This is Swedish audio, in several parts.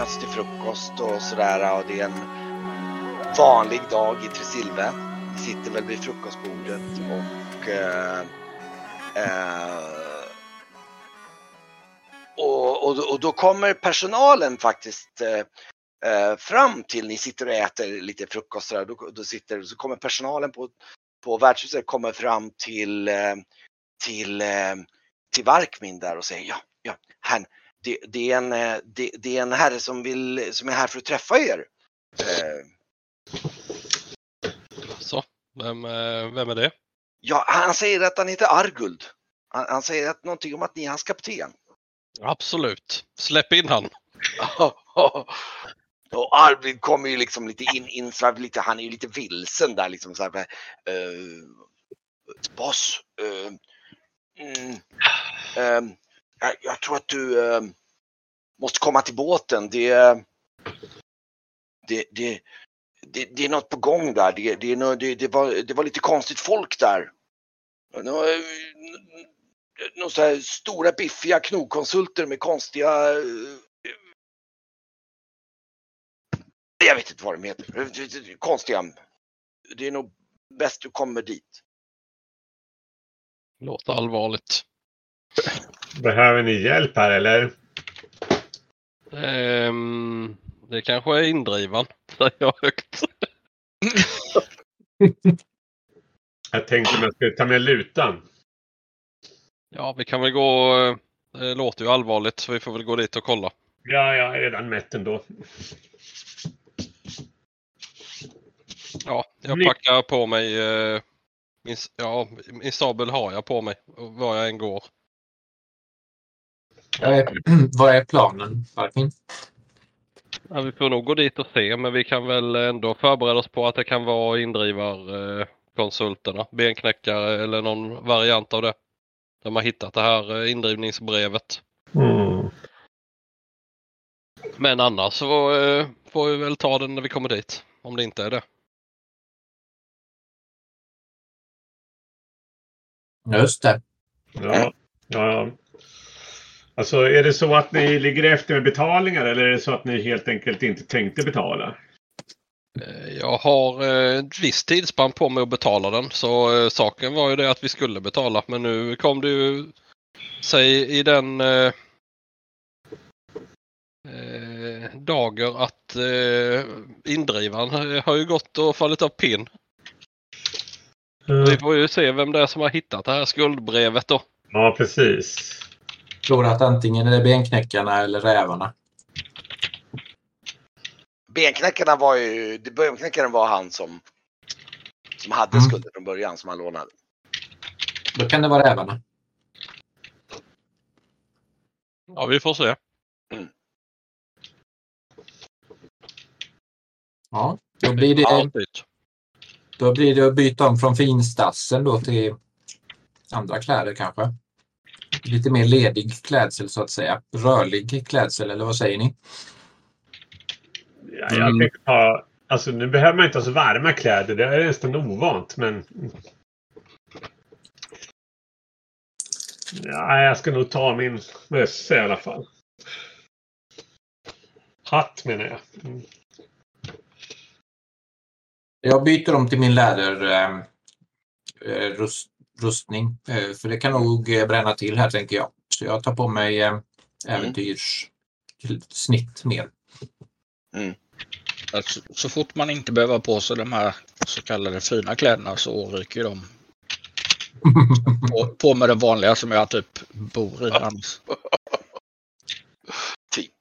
möts till frukost och sådär och det är en vanlig dag i Tresilve. Vi sitter väl vid frukostbordet och eh, eh, och, och, och, då kommer personalen faktiskt eh, eh fram till ni sitter och äter lite frukost så, där, då, då sitter, så kommer personalen på, på värdshuset kommer fram till, eh, till, eh, till Varkmin där och säger ja, ja, han, det, det, är en, eh, det, det, är en herre som, vill, som är här för att träffa er. Eh. Så, vem, vem är det? Ja, han säger att han heter Arguld. Han, han säger att någonting om att ni är hans kapten. Absolut. Släpp in han. Och Arvid kommer ju liksom lite in, insvarv, lite, han är ju lite vilsen där liksom så här. Uh, boss, uh, mm, jag, jag, tror att du ehm, måste komma till båten. Det, det, det, det, det är något på gång där. Det, det, det, det, var, det var lite konstigt folk där. Några, eh, några så här stora biffiga knogkonsulter med konstiga eh, Jag vet inte vad de heter. Konstiga. Det är nog bäst du kommer dit. Låter allvarligt. Behöver ni hjälp här eller? Um, det kanske är indrivan, säger jag högt. jag tänkte om jag skulle ta med lutan. Ja, vi kan väl gå. Det låter ju allvarligt så vi får väl gå dit och kolla. Ja, jag är redan mätt ändå. Ja, jag packar på mig eh, min, ja, min sabel har jag på mig var jag än går. vad är planen, Martin? Ja, vi får nog gå dit och se, men vi kan väl ändå förbereda oss på att det kan vara indrivarkonsulterna, benknäckare eller någon variant av det. De har hittat det här eh, indrivningsbrevet. Mm. Men annars så eh, får vi väl ta den när vi kommer dit, om det inte är det. Just det. Ja, ja. Alltså är det så att ni ligger efter med betalningar eller är det så att ni helt enkelt inte tänkte betala? Eh, jag har eh, ett visst tidsspann på mig att betala den så eh, saken var ju det att vi skulle betala men nu kom det ju sig i den eh, dager att eh, indrivaren har ju gått och fallit av pinn. Mm. Vi får ju se vem det är som har hittat det här skuldbrevet då. Ja, precis. Tror att antingen är det benknäckarna eller rävarna. Benknäckarna var ju, benknäckaren var han som, som hade mm. skulder från början som han lånade. Då kan det vara rävarna. Ja, vi får se. Mm. Ja, då blir det... Ja, då blir det att byta om från finstassen då till andra kläder kanske. Lite mer ledig klädsel så att säga. Rörlig klädsel eller vad säger ni? Ja, jag mm. ta, alltså, nu behöver man inte ha så varma kläder. Det är nästan ovant men... Ja, jag ska nog ta min mössa i alla fall. Hatt menar jag. Mm. Jag byter om till min läderrustning, eh, eh, för det kan nog eh, bränna till här tänker jag. Så jag tar på mig mm. äventyrssnitt mer. Mm. Alltså, så fort man inte behöver på sig de här så kallade fina kläderna så ryker de på, på med det vanliga som jag typ bor i annars. Typ.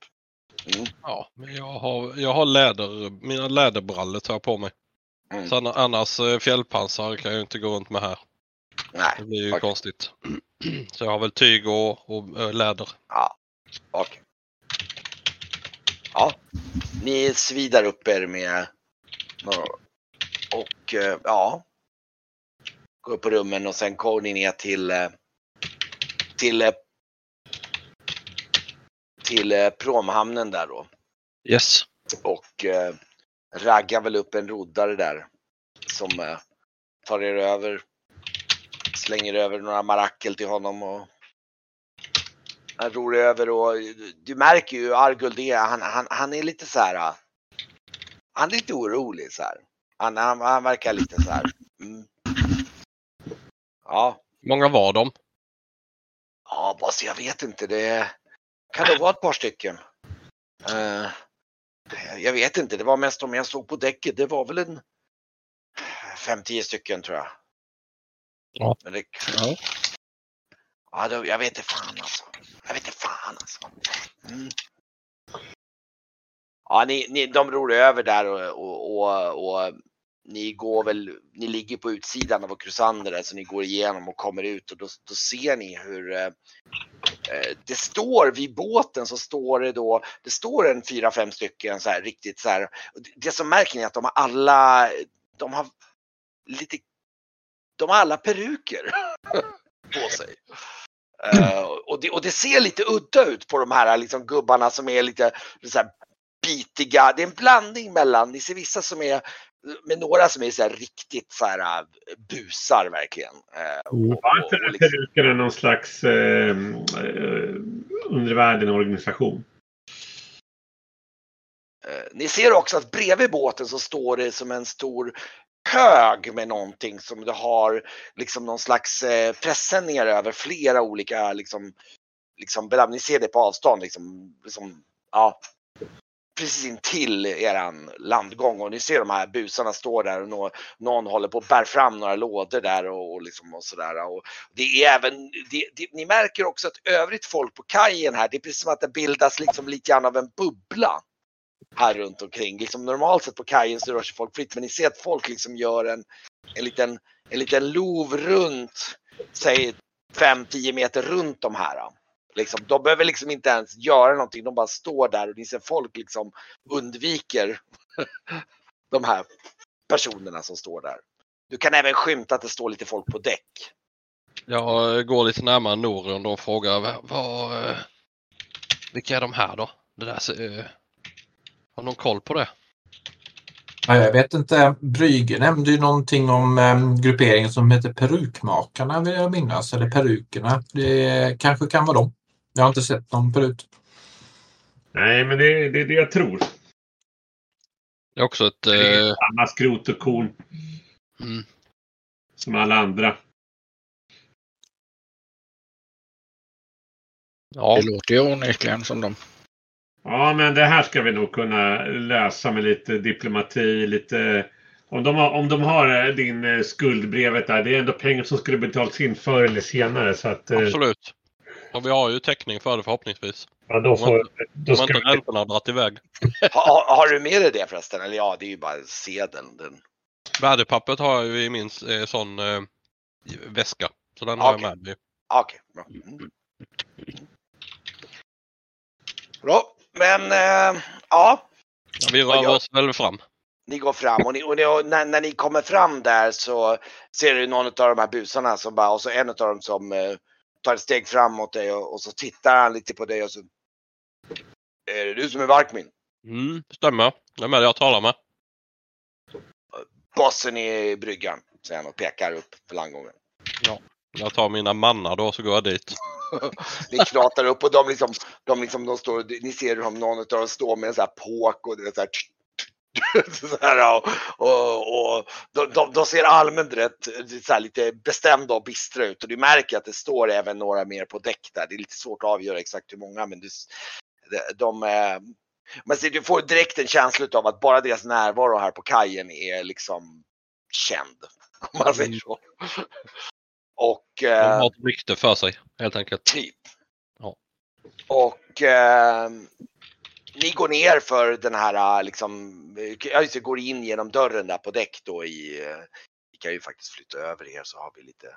Mm. Ja, men jag har, jag har läder, mina läderbrallor tar jag på mig. Mm. Så annars eh, fjällpansar kan jag ju inte gå runt med här. Nej. Det blir ju okay. konstigt. Så jag har väl tyg och, och äh, läder. Ja, okej. Okay. Ja, ni svidar upp er med och eh, ja. Går upp på rummen och sen går ni ner till till till promhamnen där då. Yes. Och raggar väl upp en roddare där som eh, tar er över. Slänger över några marakel till honom och Han ror över och du märker ju Arguld är, han, han, han är lite så här. Han är lite orolig så här. Han, han, han verkar lite så här. Mm. Ja, Många var de? ja, boss, jag vet inte. Det kan det vara ett par stycken. Eh, jag vet inte. Det var mest om jag stod på däcket. Det var väl en 5-10 stycken tror jag. Ja. Men det, Ja. Ja, då, jag vet inte fan alltså. Jag vet inte fan alltså. Mm. Ja, ni, ni, de ror över där och, och, och, och ni går väl, ni ligger på utsidan av Crusander där så ni går igenom och kommer ut och då, då ser ni hur eh, eh, det står vid båten så står det då, det står en fyra, fem stycken så här riktigt så här. Det som märker ni är att de har alla, de har lite, de har alla peruker på sig. Eh, och, det, och det ser lite udda ut på de här liksom, gubbarna som är lite så här, bitiga. Det är en blandning mellan, ni ser vissa som är med några som är så här riktigt så här äh, busar verkligen. Eh, och, Var och, den liksom, peruken någon slags eh, eh, undervärlden-organisation? eh, ni ser också att bredvid båten så står det som en stor hög med någonting som du har liksom någon slags eh, pressändningar över flera olika liksom, liksom ni ser det på avstånd liksom, liksom ja, precis intill eran landgång. Och ni ser de här busarna står där och någon, någon håller på att bär fram några lådor där och, och liksom och sådär. Och det är även, det, det, ni märker också att övrigt folk på kajen här, det är precis som att det bildas liksom lite grann av en bubbla här runt omkring. Liksom normalt sett på kajen så rör sig folk fritt men ni ser att folk liksom gör en, en liten, en liten lov runt, säg 5-10 meter runt de här. Liksom, de behöver liksom inte ens göra någonting, de bara står där och ni ser folk liksom undviker de här personerna som står där. Du kan även skymta att det står lite folk på däck. Jag går lite närmare Norrund och frågar vad, vad, vilka är de här då? Det där, ser- eh, har någon koll på det? Ja, jag vet inte. Brygge nämnde ju någonting om um, grupperingen som heter Perukmakarna vill jag minnas. Eller Perukerna. Det kanske kan vara dem. Jag har inte sett dem förut. Nej, men det, det är det jag tror. Det är också ett... Det är Eh, samma skrot och korn mm, som alla andra. ja, Det låter ju onekligen som dem. Ja, men det här ska vi nog kunna lösa med lite diplomati, lite... Om de har, om de har eh, din eh, skuldbrevet där, det är ändå pengar som skulle betalats in förr eller senare. Så att, eh, absolut. Och vi har ju täckning för det förhoppningsvis. ja, då får, då Om ska inte vi, räntorna har dragit iväg. Ha, ha, har du med dig det förresten? Eller ja, det är ju bara sedeln. Den. Värdepappret har jag ju i min eh, sån eh, väska. Så den har Okej. jag med mig. Okej, bra. Mm. Bra, men äh, ja, Ja, vi rör oss väl fram. ni går fram och, ni, och, ni, och när, när ni kommer fram där så ser du någon av de här busarna som bara, och så en av dem som eh, tar ett steg framåt dig och, och så tittar han lite på dig och så. Är det du som är Varkmin? Mm, stämmer. Det är med jag talar med. Bossen i bryggan, säger han och pekar upp för landgången. Jag tar mina mannar då så går jag dit. Ni knatar upp och de liksom, de liksom, de står, ni ser hur någon av dem står med en sån här påk och det är så här, så här och, och, och de, de, de ser allmänt rätt så lite bestämda och bistra ut och du märker att det står även några mer på däck där. Det är lite svårt att avgöra exakt hur många men du, de, de eh, men så du får direkt en känsla av att bara deras närvaro här på kajen är liksom känd. Om man säger så. Och De eh, har ett rykte för sig helt enkelt. Typ. Ja. Och eh, ni går ner för den här liksom, ja just det, går in genom dörren där på däck då i, eh, vi kan ju faktiskt flytta över er så har vi lite,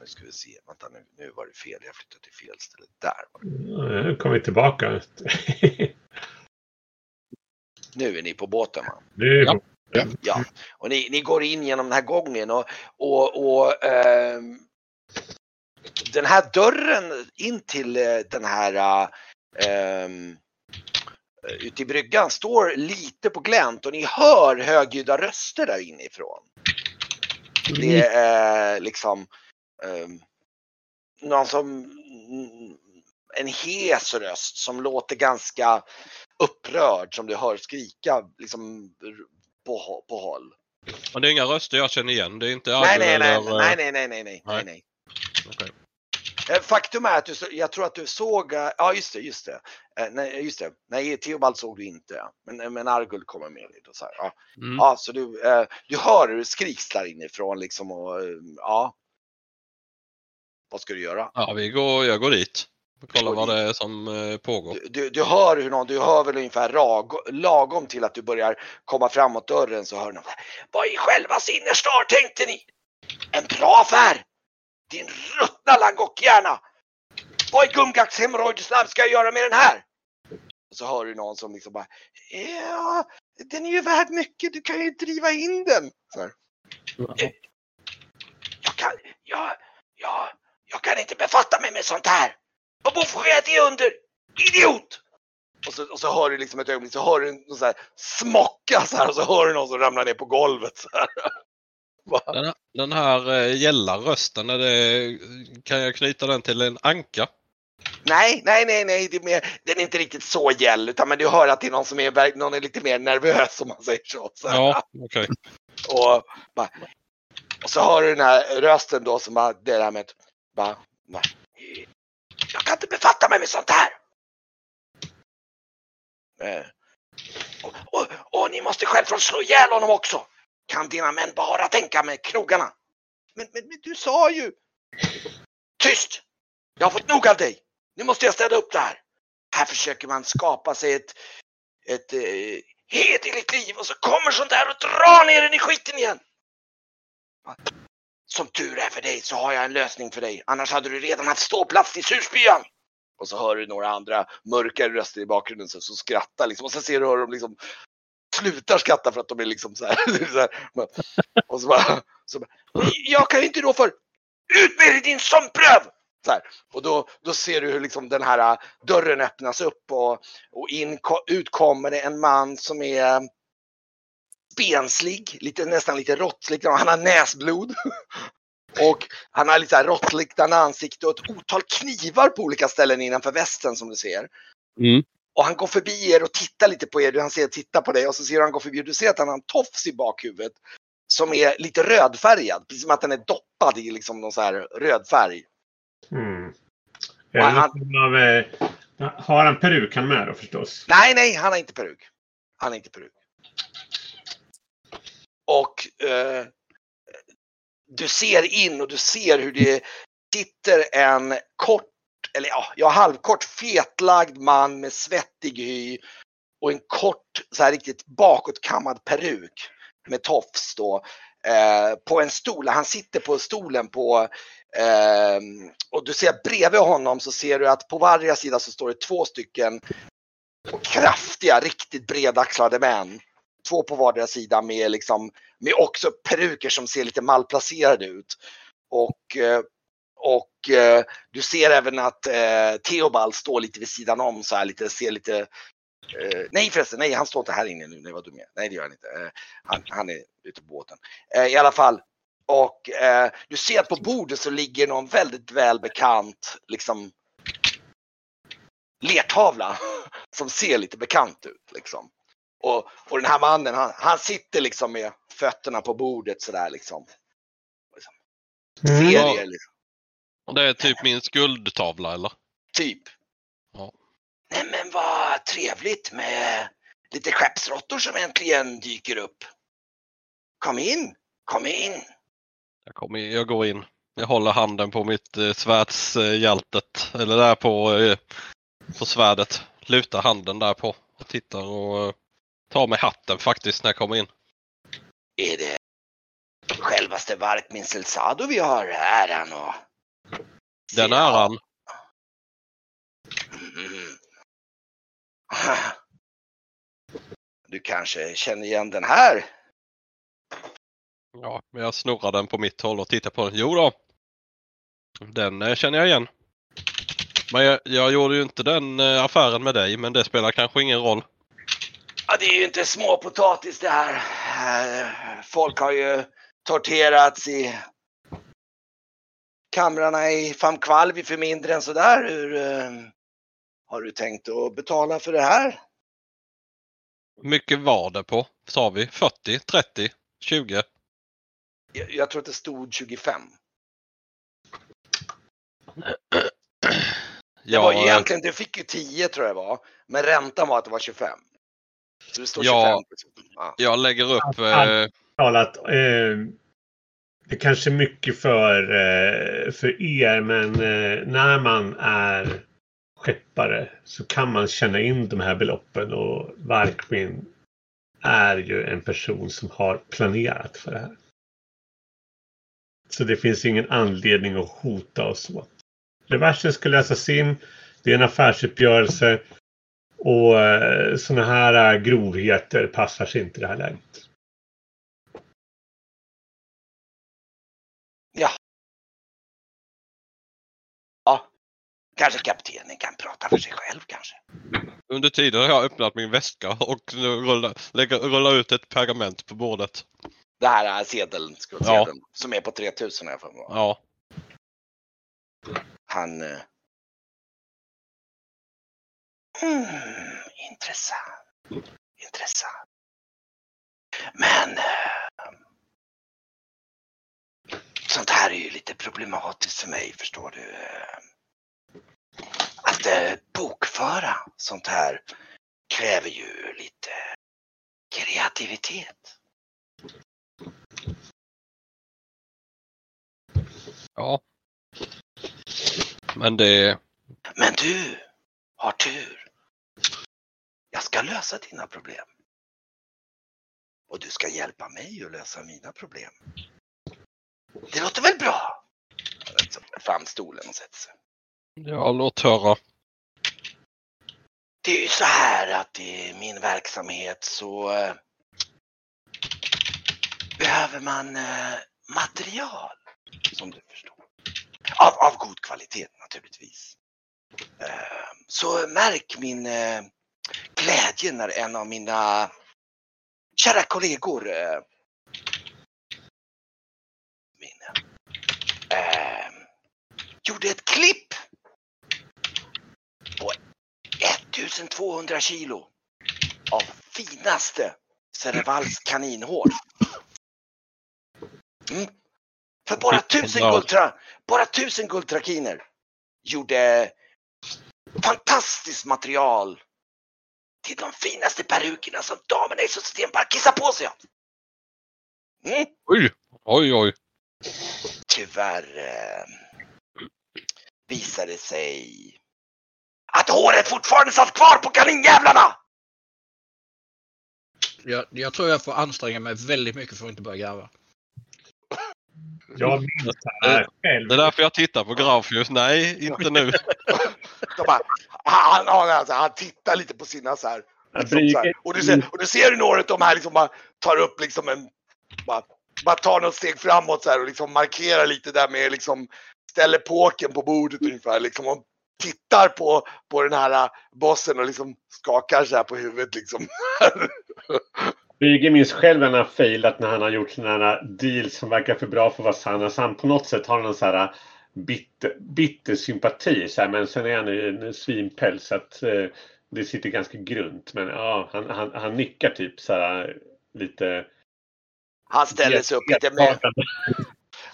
nu ska vi se, vänta nu, nu var det fel, jag flyttade till fel ställe, där. var det. nu kommer vi tillbaka. Nu är ni på båten va? nu, Ja. Ja, och ni, ni går in genom den här gången och, och, och ehm, den här dörren in till eh, den här um, ute i bryggan står lite på glänt och ni hör högljudda röster där inifrån. Det är liksom um, någon som, en hes röst som låter ganska upprörd som du hör skrika liksom på, på håll. Men det är inga röster jag känner igen? Det är inte Nej, nej, nej, eller, nej, nej, nej, nej, nej, nej, nej. Okej. Eh, Faktum är att du, jag tror att du såg, eh, ja just det, just det. Eh, Nej, just det. Nej, Theobald såg du inte. Men, men Arguld kommer med lite och så här. Ja, Mm. ja så du, eh, du hör hur det skriks där inifrån liksom och eh, ja. Vad ska du göra? Ja, vi går, jag går dit. Och kollar Går vad det är som eh, pågår. Du, du, du hör hur någon, du hör väl ungefär rag, lagom till att du börjar komma framåt dörren så hör du någon. Vad i själva innerstar tänkte ni? En bra affär! Din ruttna langockhjärna! Vad i Gumgax hemorrojders namn ska jag göra med den här? Och så hör du någon som liksom bara Ja, den är ju värd mycket, du kan ju driva in den. Så här. Jag kan, jag, jag, jag kan inte befatta mig med sånt här. Vad borde jag det under? Idiot! Och så, och så hör du liksom ett ögonblick, så hör du någon så här smocka så här och så hör du någon som ramlar ner på golvet. Så här. Den, här- den här gälla rösten, är det, kan jag knyta den till en anka? Nej, nej, nej, nej, det är mer, den är inte riktigt så gäll utan men du hör att det är någon som är, någon är lite mer nervös om man säger så. så. Ja, okej. Och, bara, och så hör du den här rösten då som bara, det där med bara, bara, jag kan inte befatta mig med sånt här. Eh, och, och, och ni måste självklart slå ihjäl honom också. Kan dina män bara tänka med krogarna? Men, men, men du sa ju. Tyst! Jag har fått nog av dig. Nu måste jag städa upp det här. Här försöker man skapa sig ett, ett eh, hederligt liv och så kommer sånt där och drar ner den i skiten igen. Som tur är för dig så har jag en lösning för dig. Annars hade du redan haft ståplats i surspyan. Och så hör du några andra mörkare röster i bakgrunden som, som skrattar liksom. Och så ser du hur de liksom slutar skratta för att de är liksom så här. så här. Och så bara, så bara, jag kan inte då för ut med dig din sömnpröv! Så här. Och då, då ser du hur liksom den här äh, dörren öppnas upp och, och in, ut kommer det en man som är benslig, lite, nästan lite råttslig. Han har näsblod. Och han har lite råttliknande ansikte och ett otal knivar på olika ställen innanför västen som du ser. Mm. Och han går förbi er och tittar lite på er. Han ser titta på dig och så ser han går förbi och du ser att han har en tofs i bakhuvudet. Som är lite rödfärgad, precis som att den är doppad i liksom någon så här röd färg. Mm. Han- av, eh, har han perukan med då förstås? Nej, nej, han har inte peruk. Han har inte peruk. Och eh, du ser in och du ser hur det sitter en kort, eller ja, ja halvkort fetlagd man med svettig hy och en kort så här riktigt bakåtkammad peruk med tofs då eh, på en stol. Han sitter på stolen på eh, och du ser bredvid honom så ser du att på varje sida så står det två stycken kraftiga, riktigt bredaxlade män. Två på vardera sida med liksom med också peruker som ser lite malplacerade ut. Och, eh, och eh, du ser även att eh, Theobald står lite vid sidan om så här lite, ser lite Uh, nej förresten, nej han står inte här inne nu, nej vad du med. Nej det gör han inte. Uh, han, han är ute på båten. Uh, I alla fall. Och du ser att på bordet så ligger någon väldigt välbekant liksom lertavla som ser lite bekant ut liksom. Och, och den här mannen han, han sitter liksom med fötterna på bordet sådär liksom. liksom. Mm. Er liksom. Det är typ min skuldtavla eller? Typ. Ja. Nej men vad trevligt med lite skeppsråttor som äntligen dyker upp. Kom in, kom in. Jag, kommer, jag går in. Jag håller handen på mitt eh, svärdshjältet. Eller där på, eh, på svärdet. Lutar handen där på och tittar och eh, tar med hatten faktiskt när jag kommer in. Är det självaste Varkmin Selsado vi har äran och Den äran. Mm. Du kanske känner igen den här? Ja, men jag snurrar den på mitt håll och tittar på den. Jo då. Den eh, känner jag igen. Men jag, jag gjorde ju inte den eh, affären med dig, men det spelar kanske ingen roll. Ja, det är ju inte småpotatis det här. Eh, Folk har ju torterats i kamrarna i Famkvalvi för mindre än sådär. Hur eh, har du tänkt att betala för det här? mycket var det på? Sa vi 40, 30, 20? Jag, jag tror att det stod 25. Det var egentligen, du fick ju 10 tror jag det var. Men räntan var att det var 25. Så det står 25. Ja. Ja. jag lägger upp eh, talat. Eh, det är kanske är mycket för, eh, för er, men eh, när man är skeppare så kan man känna in de här beloppen och Varkmin är ju en person som har planerat för det här. Så det finns ingen anledning att hota oss åt. Reversen ska läsas in. Det är en affärsuppgörelse och eh, sådana här eh, grovheter passar sig inte i det här läget. ja. Ja. Kanske kaptenen kan prata för sig själv kanske. under tiden har jag öppnat min väska och nu rullar, lägger, rullar ut ett pergament på bordet. Det här är sedeln, skuldsedeln, som är på 3000 har jag för mig. Ja, Han... Hmm, intressant. Intressant. Men... eh, Sånt här är ju lite problematiskt för mig, förstår du. Att eh, bokföra sånt här kräver ju lite kreativitet. ja. Men det, Men du har tur. Jag ska lösa dina problem. Och du ska hjälpa mig att lösa mina problem. Det låter väl bra? Fram stolen och sätter sig. ja låt höra. Det är ju så här att i min verksamhet så eh, behöver man eh, material, som du förstår. Av, av god kvalitet naturligtvis. Eh, så märk min glädje när en av mina kära kollegor eh, min, eh, gjorde ett klipp på 1200 kilo av finaste Cerevals kaninhår. Mm. För bara tusen guldtra, bara tusen guldtrakiner gjorde fantastiskt material till de finaste perukerna som damerna i system bara kissar på sig av. Mm. Oj, oj, oj. Tyvärr eh, visade det sig att håret fortfarande satt kvar på kaninjävlarna! Jag, jag tror jag får anstränga mig väldigt mycket för att inte börja garva. Jag minns det här själv. Det är därför jag tittar på Grafjus. Nej, inte nu. De bara, han, han, alltså, han tittar lite på sina så här. Liksom, så här. bryr- Och, du ser, och du ser hur några av de här liksom bara tar upp liksom en, bara, bara tar något steg framåt så här och liksom markerar lite där med liksom ställer påken på bordet ungefär liksom och tittar på, på den här bossen och liksom skakar så här på huvudet liksom. Brygge minns själv när han failat när han har gjort sådana deals som verkar för bra för att vara sanna. Så han på något sätt har någon så här bitter, bitter sympati. Så här, men sen är han ju en svinpäls så att eh, det sitter ganska grunt. Men ja, han, han, han nickar typ så här lite. Han ställer sig upp lite med,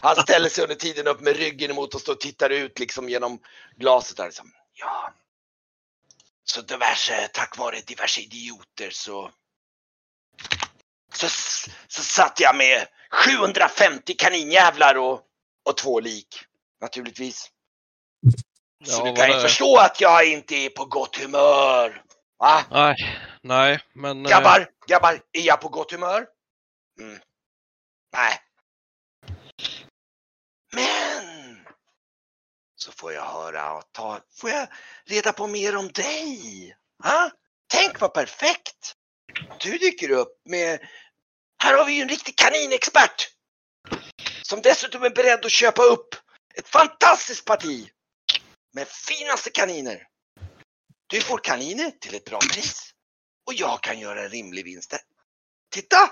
han ställer sig under tiden upp med ryggen emot och står och tittar ut liksom genom glaset där liksom. Ja. Så diverse, tack vare diverse idioter så så, så satt jag med 750 kaninjävlar och, och två lik. Naturligtvis. Så Ja, du vad kan ju det- förstå att jag inte är på gott humör. Va? Nej, nej, men... eh, Grabbar, grabbar, är jag på gott humör? Mm. Nej. Men! Så får jag höra och ta, får jag reda på mer om dig? Ha? Tänk vad perfekt! Du dyker upp med, här har vi ju en riktig kaninexpert! Som dessutom är beredd att köpa upp ett fantastiskt parti med finaste kaniner. Du får kaniner till ett bra pris och jag kan göra en rimlig vinst. där. Titta!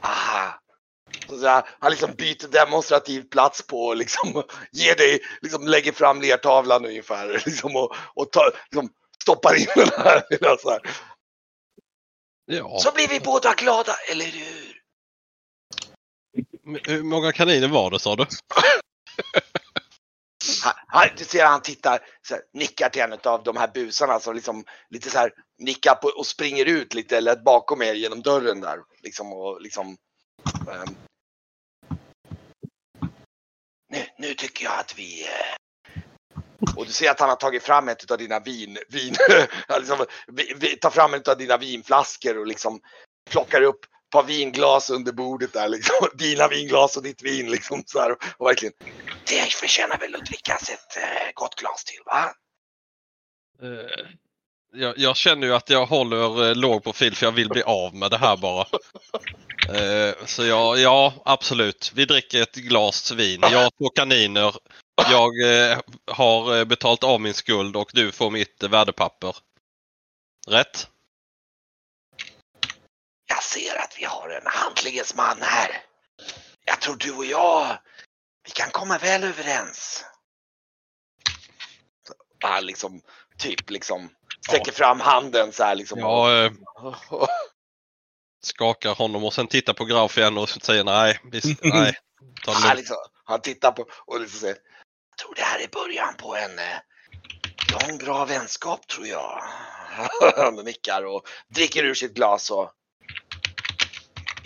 Aha! Så han liksom byter demonstrativ plats på och liksom ger dig, liksom lägger fram lertavlan ungefär liksom och, och tar, liksom, stoppar in den här. Så, här. Ja. så blir vi båda glada, eller hur? Hur många kaniner var det sa du? Han, han, du ser han tittar, så här, nickar till en av de här busarna som liksom lite så här nickar på och springer ut lite lätt bakom er genom dörren där. Liksom och liksom. ehm. nu, nu tycker jag att vi eh, och du ser att han har tagit fram ett av dina vin, vin liksom, vi, vi, tar fram ett av dina vinflaskor och liksom plockar upp ett par vinglas under bordet där liksom. Dina vinglas och ditt vin liksom så här. Och verkligen. Det förtjänar väl att drickas ett eh, gott glas till va? Eh, jag, jag känner ju att jag håller eh, låg profil för jag vill bli av med det här bara. Eh, så ja, ja, absolut. Vi dricker ett glas vin. Jag har två kaniner. Jag eh, har eh, betalt av min skuld och du får mitt värdepapper. Rätt? Jag ser att vi har en handlingens man här. Jag tror du och jag, vi kan komma väl överens. Han liksom, typ liksom, sträcker fram handen så här liksom. Jag eh, skakar honom och sen tittar på Graf igen och säger nej. Visst, nej. Han, liksom, han tittar på och liksom säger, tror det här är början på en eh, lång bra vänskap tror jag. Han nickar och dricker ur sitt glas och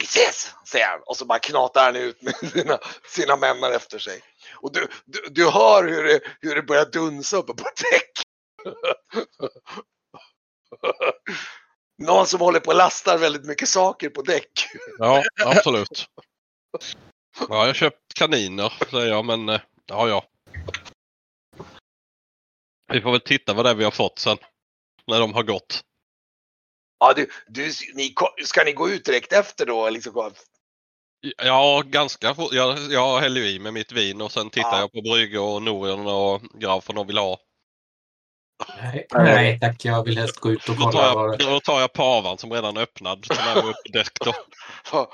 vi ses, säger han. Och så bara knatar han ut med sina, sina männar efter sig. Och du, du, du hör hur det, hur det börjar dunsa uppe på däck. Någon som håller på och lastar väldigt mycket saker på däck. Ja, absolut. Ja, jag har köpt kaniner säger jag men eh, ja, ja. Vi får väl titta vad det är vi har fått sen. När de har gått. Ja, du, du, ni, ska ni gå ut direkt efter då? Liksom, Ja, ganska fort. Jag, jag häller i med mitt vin och sen tittar Ja. jag på Brygge och Norion och Graf vad de vill ha. Nej, nej tack, jag vill helst gå ut och Då kolla tar jag, då tar jag pavan som redan är öppnad. Som är uppe på däck då.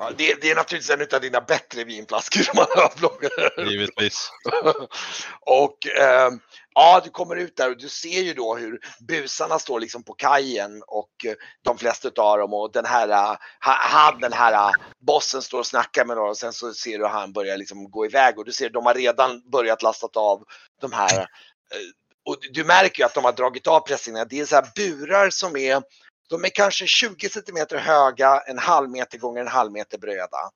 Ja, det, det är naturligtvis en av dina bättre vinflaskor som man har plockat. Givetvis. och eh, ja, du kommer ut där och du ser ju då hur busarna står liksom på kajen och eh, de flesta av dem och den här, eh, ha- han den här eh, bossen står och snackar med några och sen så ser du han börjar liksom gå iväg och du ser de har redan börjat lastat av de här eh, och du- du märker ju att de har dragit av pressningarna. Det är så här burar som är de är kanske 20 centimeter höga, en halv meter gånger en halv meter breda.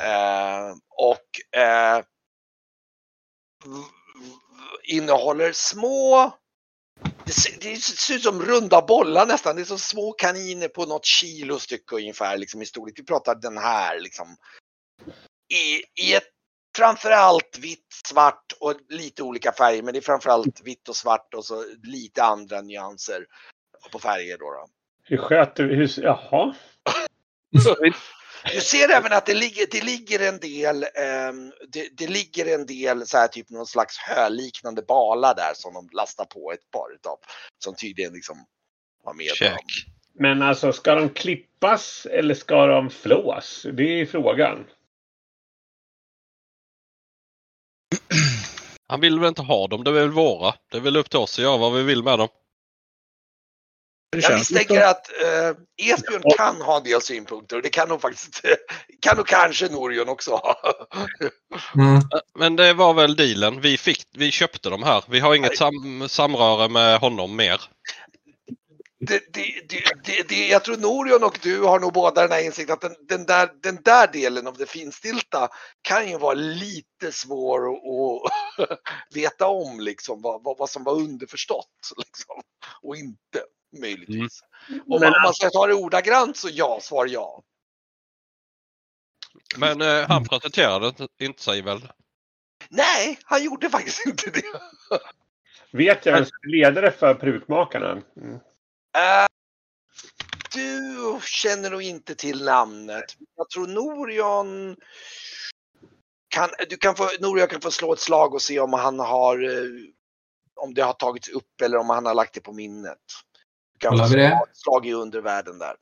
Eh, och eh, innehåller små, det ser, det ser ut som runda bollar nästan. Det är som små kaniner på något kilo stycke ungefär liksom i storlek. Vi pratar den här liksom. I, i ett framförallt vitt, svart och lite olika färger. Men det är framförallt vitt och svart och så lite andra nyanser på färger då. då. Hur sköter vi? Hur, jaha? Du ser även att det ligger, det ligger en del, ehm, det, det ligger en del så här typ någon slags höliknande balar där som de lastar på ett par utav. Som tydligen liksom var med. Check. dem. Men alltså, ska de klippas eller ska de flås? Det är frågan. Han vill väl inte ha dem, det är väl våra. Det är väl upp till oss att göra vad vi vill med dem. Jag misstänker att eh, Esbjörn kan ha en del synpunkter och det kan nog faktiskt, kan nog kanske Norion också ha. Mm. Men det var väl dealen. Vi, fick, vi köpte de här. Vi har inget sam, samröre med honom mer. det, det, det, det, det, jag tror Norion och du har nog båda den här insikten att den, den, där, den där delen av det finstilta kan ju vara lite svår att, att veta om liksom vad, vad, vad som var underförstått liksom, och inte möjligtvis. Om, man, om man ska ta det ordagrant så ja, svar ja. Men eh, han presenterade inte- inte sig väl? Nej, han gjorde faktiskt inte det. Vet jag vem som är ledare för perukmakarna? Mm. Eh, du känner nog inte till namnet. Jag tror Norion kan, du kan få, Norion kan få slå ett slag och se om han har eh, om det har tagits upp eller om han har lagt det på minnet. Slå ett slag i undervärlden där.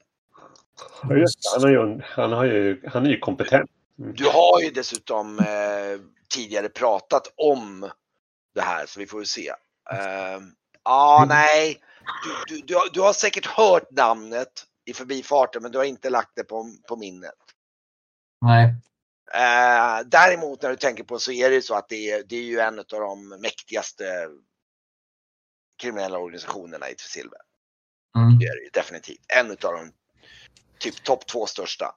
Ja, just det. Han, är ju, han, har ju, han är ju kompetent. Du har ju dessutom eh, tidigare pratat om det här så vi får ju se. Eh, Ja, nej. Du, du, du, har, du har säkert hört namnet i förbifarten men du har inte lagt det på, på minnet. Nej. Eh, däremot när du tänker på så är det ju så att det är, det är ju en av de mäktigaste kriminella organisationerna i Tresilver. Mm. Det är det ju definitivt. En av de typ topp två största.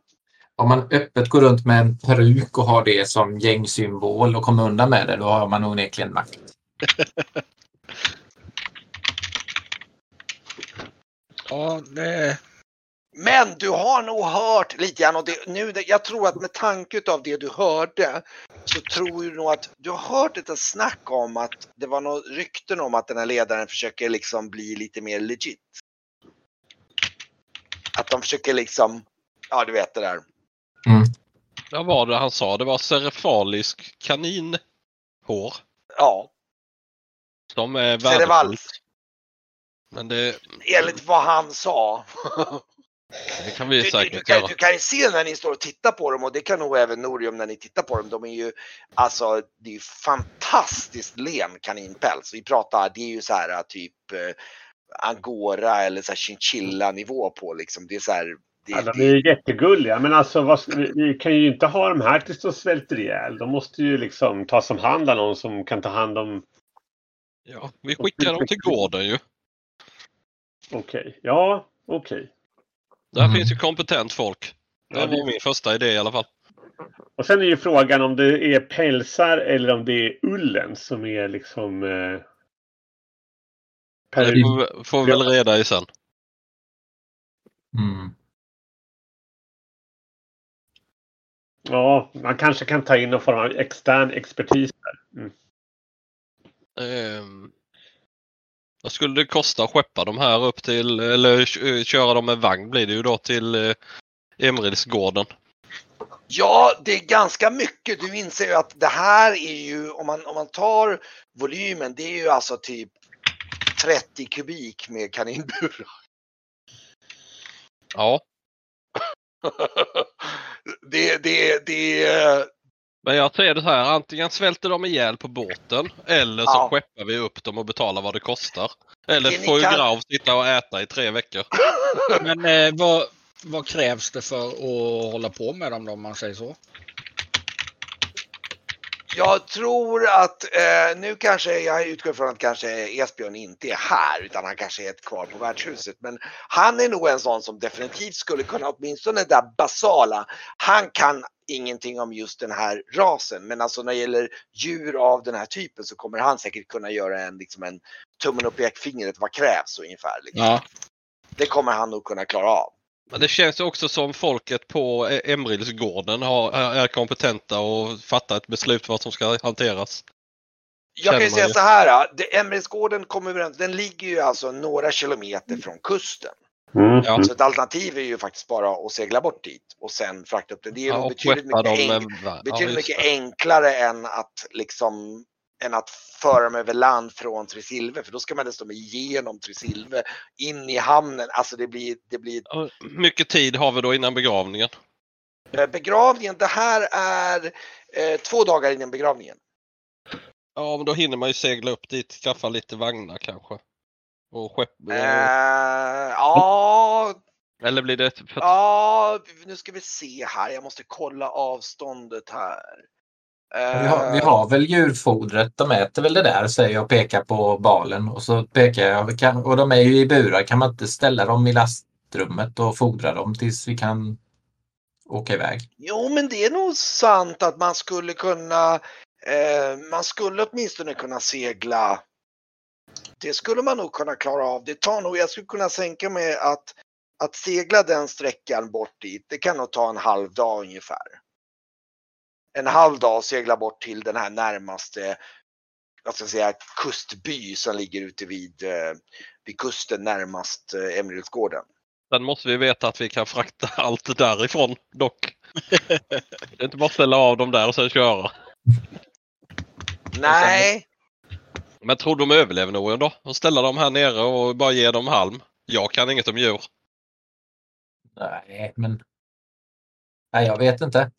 Om man öppet går runt med en peruk och har det som gängsymbol och kommer undan med det, då har man onekligen makt. Ja, det... Men du har nog hört lite grann och det, nu, det- jag tror att med tanke av det du hörde så tror du nog att du har hört ett snack om att det var något rykten om att den här ledaren försöker liksom bli lite mer legit. Att de försöker liksom, ja du vet det där. Vad var det han sa? Det var serefalisk kaninhår. Ja, Som är värdefullt. Men det, enligt vad han sa. det kan vi Du, du, du, säkert kan, göra. du kan ju se när ni står och tittar på dem och det kan nog även Norium när ni tittar på dem. De är ju alltså, det är ju fantastiskt len kaninpäls. Vi pratar, det är ju så här typ eh, angora eller så här chinchilla nivå på liksom. Det är så här. Det, Ja, de det, är ju jättegulliga, men alltså vad, vi, vi kan ju inte ha de här tills de svälter ihjäl. De måste ju liksom tas om hand av någon som kan ta hand om... Ja, vi skickar dem till gården ju. Okej, ja, okej. Där Mm. finns ju kompetent folk. Det Ja, var min första idé i alla fall. Och sen är ju frågan om det är pälsar eller om det är ullen som är liksom... Eh, Det peruk. får, får vi väl reda i sen. Mm. Ja, man kanske kan ta in någon form av extern expertis där. Mm. Ehm, vad skulle det kosta att skeppa de här upp till, eller kö- köra dem med vagn blir det ju då till eh, Emrilsgården. ja, det är ganska mycket. Du inser ju att det här är ju, om man, om man tar volymen, det är ju alltså typ 30 kubik med kaninburar. Ja, det, det, det, men jag säger det så här, antingen svälter de ihjäl på båten eller så Ja. skeppar vi upp dem och betalar vad det kostar. Eller Det får ju kan- Grav sitta och äta i tre veckor. Men eh, vad, vad krävs det för att hålla på med dem då, om man säger så? Jag tror att eh, nu kanske, jag utgår från att kanske Esbjörn inte är här utan han kanske är kvar på värdshuset. Men han är nog en sån som definitivt skulle kunna, åtminstone det där basala, han kan ingenting om just den här rasen. Men alltså när det gäller djur av den här typen så kommer han säkert kunna göra en, liksom en tummen upp pekfingret, vad krävs ungefär. Liksom. Ja. Det kommer han nog kunna klara av. Men det känns ju också som folket på E- Emrilsgården har, är kompetenta och fattar ett beslut vad som ska hanteras. Jag kan ju säga så här, Emrilsgården kommer överens, den ligger ju alltså några kilometer från kusten. Mm. Ja. Så ett alternativ är ju faktiskt bara att segla bort dit och sen frakta upp det. Det är Ja, betydligt, mycket, enk- betydligt ja, just mycket enklare än att liksom än att föra dem över land från Tresilve för då ska man dessutom igenom Tresilve in i hamnen. Alltså det blir, det blir Mycket tid har vi då innan begravningen. eh, begravningen. Det här är eh, två dagar innan begravningen. Ja, men då hinner man ju segla upp dit, skaffa lite vagnar kanske. Och skepp... Eh, ja, Eller blir det... Ja, nu ska vi se här. Jag måste kolla avståndet här. Vi har, vi har väl djurfodret, de äter väl det där säger jag och pekar på balen och så pekar jag, kan, och de är ju i burar, kan man inte ställa dem i lastrummet och fodra dem tills vi kan åka iväg? Jo, men det är nog sant att man skulle kunna, eh, man skulle åtminstone kunna segla. Det skulle man nog kunna klara av. Det tar nog, jag skulle kunna tänka mig att, att segla den sträckan bort dit, det kan nog ta en halv dag ungefär. En halv dag segla bort till den här närmaste, vad ska jag säga, kustby som ligger ute vid, eh, vid kusten närmast eh, Emeraldsgården. Sen måste vi veta att vi kan frakta allt därifrån dock. Det är inte bara att ställa av dem där och sen köra. Nej, Men tror du de överlever någon då? Och ställa dem här nere och bara ge dem halm? Jag kan inget om djur. Nej, men... Nej, jag vet inte.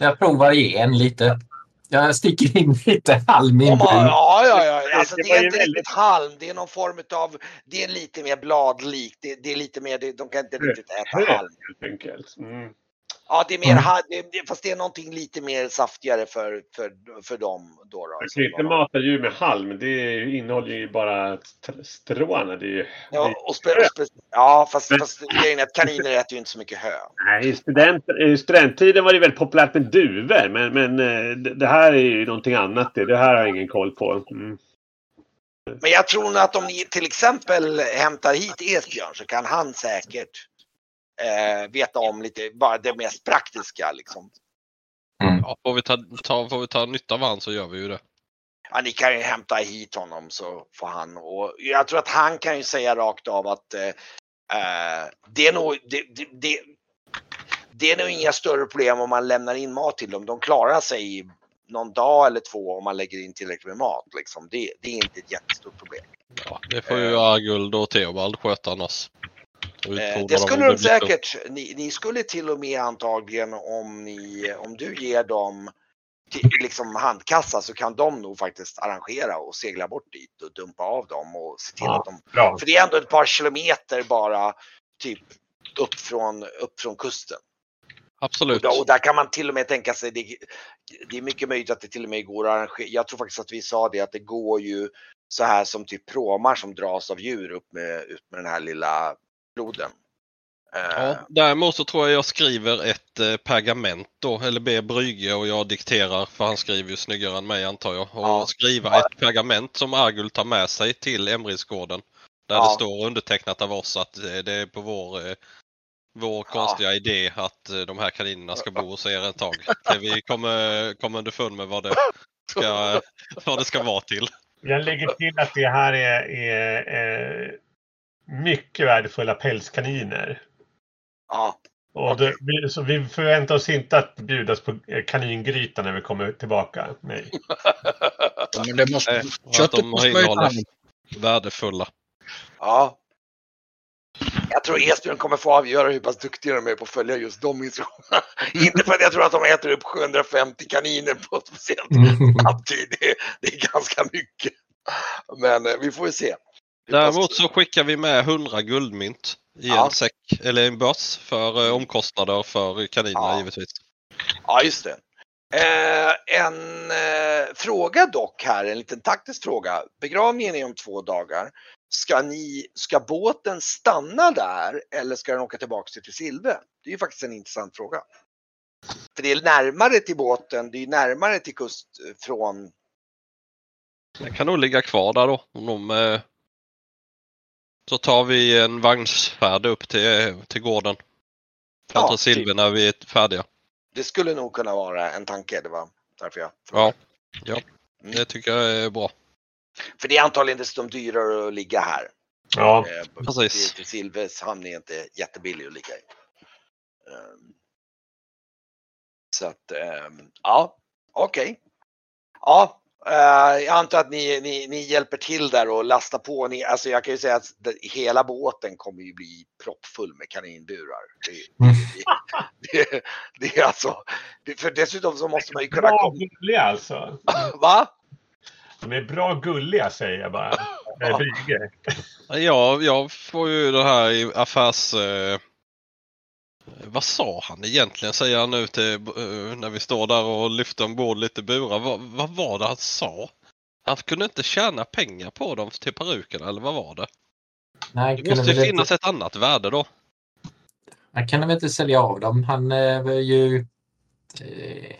Jag provar igen lite. Jag sticker in lite halm i en ja, ja, ja. Alltså, Det det är inte väldigt- riktigt halm. Det är någon form av, det är lite mer bladlikt. Det, det är lite mer, de kan inte riktigt äta halm. helt enkelt. Mm. Ja, det är mer, Mm. ha- det, det, fast det är någonting lite mer saftigare för, för, för dem. Då, då, som kan ju inte mata djur med halm. Det är innehåller ju bara st- stråna. Det är ju... Ja, och spe, och spe, ja fast, fast grejen är att kaniner äter ju inte så mycket hö. Nej, i, student, i studenttiden var det väldigt populärt med duvor. Men, men eh, det, det här är ju någonting annat. Det, det här har jag ingen koll på. Mm. Men jag tror nog att om ni till exempel hämtar hit Esbjörn så kan han säkert eh, veta om lite, bara det mest praktiska liksom. Ja, får, vi ta, ta, får vi ta nytta av han så gör vi ju det. Ja, ni kan ju hämta hit honom så får han och jag tror att han kan ju säga rakt av att eh, eh, det är nog det, det, det, det är nog inga större problem om man lämnar in mat till dem. De klarar sig någon dag eller två om man lägger in tillräckligt med mat. Liksom. Det, det är inte ett jättestort problem. Ja, det får ju Arguld och Theobald sköta annars. Det om skulle de säkert. Ni, ni skulle till och med antagligen om, ni, om du ger dem till, liksom handkassa så kan de nog faktiskt arrangera och segla bort dit och dumpa av dem och se till Ja. att de Bra. För det är ändå ett par kilometer bara typ upp från, upp från kusten. Absolut. Och, och där kan man till och med tänka sig, det, det är mycket möjligt att det till och med går att arrangera. Jag tror faktiskt att vi sa det att det går ju så här som typ pråmar som dras av djur upp med, ut med den här lilla floden. Eh, Ja, däremot så tror jag jag skriver ett eh, pergament då, eller ber Brygge och jag dikterar, för han skriver ju snyggare än mig antar jag. Och Ja. skriva ett pergament som Argul tar med sig till Emridsgården. Där Ja. det står undertecknat av oss att eh, det är på vår, eh, vår konstiga idé att eh, de här kaninerna ska bo hos er ett tag. Vi kommer, kommer underfund med vad det, ska, vad det ska vara till. Jag lägger till att det här är, är eh, mycket värdefulla pälskaniner. ja. Och det, vi, så vi förväntar oss inte att bjudas på eh, kaningryta när vi kommer tillbaka. Nej. Men det måste, att köttet de måste man ju ta innehåller värdefulla. ja. Jag tror Esbjörn kommer få avgöra hur pass duktiga de är på att följa just de instruktionerna. Inte för att jag tror att de äter upp 750 kaniner på ett speciellt Mm. samtidigt. Det, det är ganska mycket. Men eh, vi får ju se. Däremot så skickar vi med 100 guldmynt i Ja. en säck eller en börs för eh, omkostnader för kaninerna Ja. givetvis. Ja, just det. Eh, en eh, fråga dock här, en liten taktisk fråga. Begravningen är om två dagar. Ska, ni, ska båten stanna där eller ska den åka tillbaka till Silve? Det är ju faktiskt en intressant fråga. För det är närmare till båten, det är närmare till kust eh, från... Den kan nog ligga kvar där då. Om de, eh, så tar vi en vagnsfärd upp till, till gården. Fram Ja, till Silver när vi är färdiga. Det skulle nog kunna vara en tanke, det var därför jag Ja, Mm. det tycker jag är bra. För det är antagligen dessutom dyrare att ligga här. Ja, Eh, Precis. Silves hamn är inte jättebillig att ligga i. Ehm, Så att, ehm, ja, okej. Ja, eh, jag antar att ni, ni, ni hjälper till där och lastar på. Ni, alltså jag kan ju säga att det, hela båten kommer ju bli proppfull med kaninburar. Det, Mm. det, det, det är alltså, för dessutom så måste man ju kunna bra gulliga alltså. Va? De är bra gulliga säger jag bara. Brygge. Ja, jag får ju det här i affärs... Eh, vad sa han egentligen säger han nu till eh, när vi står där och lyfter ombord lite burar. Vad, vad var det han sa? Han kunde inte tjäna pengar på dem till perukerna eller vad var det? Nej, Det kunde måste ju finnas inte, ett annat värde då. han kan väl inte sälja av dem. Han är väl ju... Eh,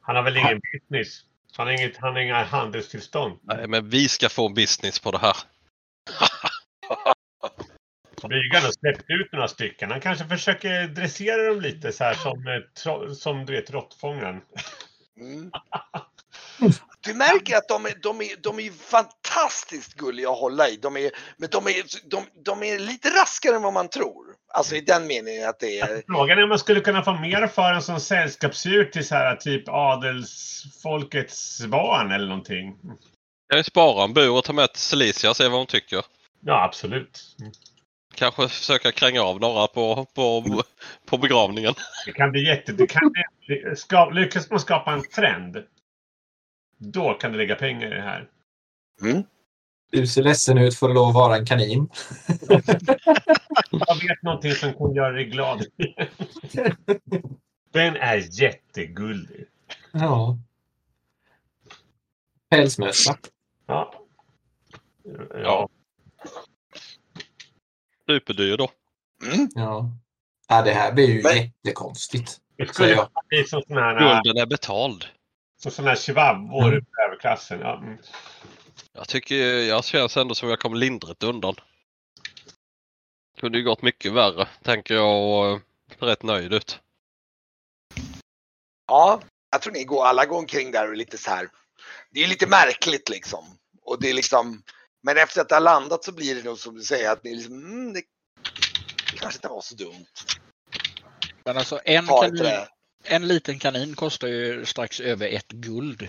Han har väl ingen business. Han har, inget, han har inga handelstillstånd. Nej, men vi ska få business på det här. Bryggan har släppt ut några stycken. Han kanske försöker dressera dem lite så här som, eh, som du vet råttfångaren. Mm. Du märker att de är, de, är, de är fantastiskt gulliga att hålla i. De är, men de är, de, de är lite raskare än vad man tror. Alltså i den meningen att det är... Frågan är om man skulle kunna få mer för en som sällskapsdjur till så här typ adelsfolkets barn eller någonting. Jag kan ju spara en bur och ta med till Celicia och se vad hon tycker. Ja, absolut. Kanske försöka kränga av några på, på, på begravningen. Det kan bli jätte... Det kan bli, ska, lyckas man skapa en trend. Då kan det lägga pengar i det här. Mm. Du ser ledsen ut för att lov att vara en kanin. Jag vet någonting som kan göra dig glad. Den är jättegullig. Ja. Pälsmössa. Ja. Ja. Superdyr då. Mm. Ja. ja. Det här blir ju Men- jättekonstigt. Det skulle jag- bli som sådana här, Gulden är betald. som såna här chihuahuor Mm. överklassen. Ja. mm. Jag tycker jag känns ändå som jag kom lindrigt undan. Kunde ju gått mycket värre, tänker jag och eh, ser rätt nöjd ut. Ja, jag tror ni går, alla går omkring där och är lite så här. Det är lite märkligt liksom. Och det är liksom, men efter att det har landat så blir det nog som du säger att ni liksom, mm, det kanske inte var så dumt. Men alltså en, kanin, en liten kanin kostar ju strax över ett guld.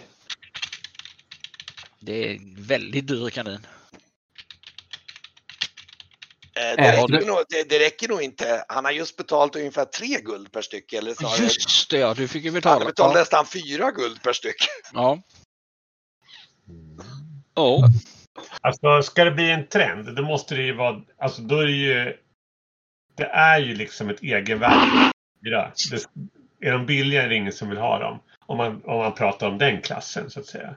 Det är en väldigt dyr kanin. Eh, Det, Äh, räcker det- nog, det, det räcker nog inte. Han har just betalat ungefär tre guld per styck. Eller snarare, Just det ja, du fick ju han betala. betalat Ja. nästan fyra guld per styck. ja. Ja. Alltså, ska det bli en trend, då måste det ju vara... Alltså, då är det ju... Det är ju liksom ett egenvärde. Det, är de billiga är det ingen som vill ha dem. Om man, om man pratar om den klassen, så att säga.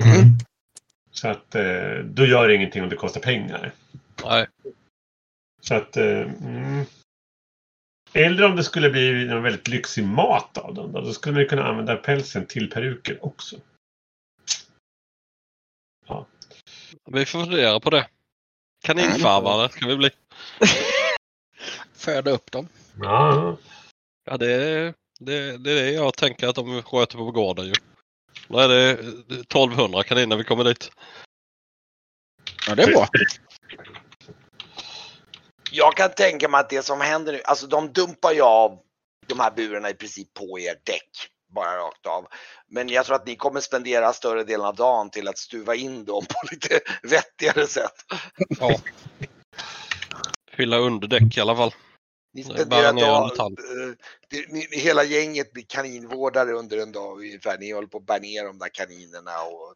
Mm. Så att eh, då gör det ingenting om det kostar pengar. Nej, Så att... Eh, mm. Eller om det skulle bli någon väldigt lyxig mat av dem. Då, då skulle man ju kunna använda pälsen till peruker också. Vi får fundera på det. Kaninfarmare ska vi bli. Föda upp dem. Ja, Ja, det, är- det, det är det jag tänker att de sköter på gården ju. Då är det 1200 kaniner när vi kommer dit. Ja, det är bra. Jag kan tänka mig att det som händer nu, alltså de dumpar ju av de här burarna i princip på er däck. Bara rakt av. Men jag tror att ni kommer spendera större delen av dagen till att stuva in dem på lite vettigare sätt. Ja. Fylla under däck i alla fall. Ni Det spenderar dag, eh, det, ni, hela gänget blir kaninvårdare under en dag ungefär. Ni håller på att bära ner de där kaninerna och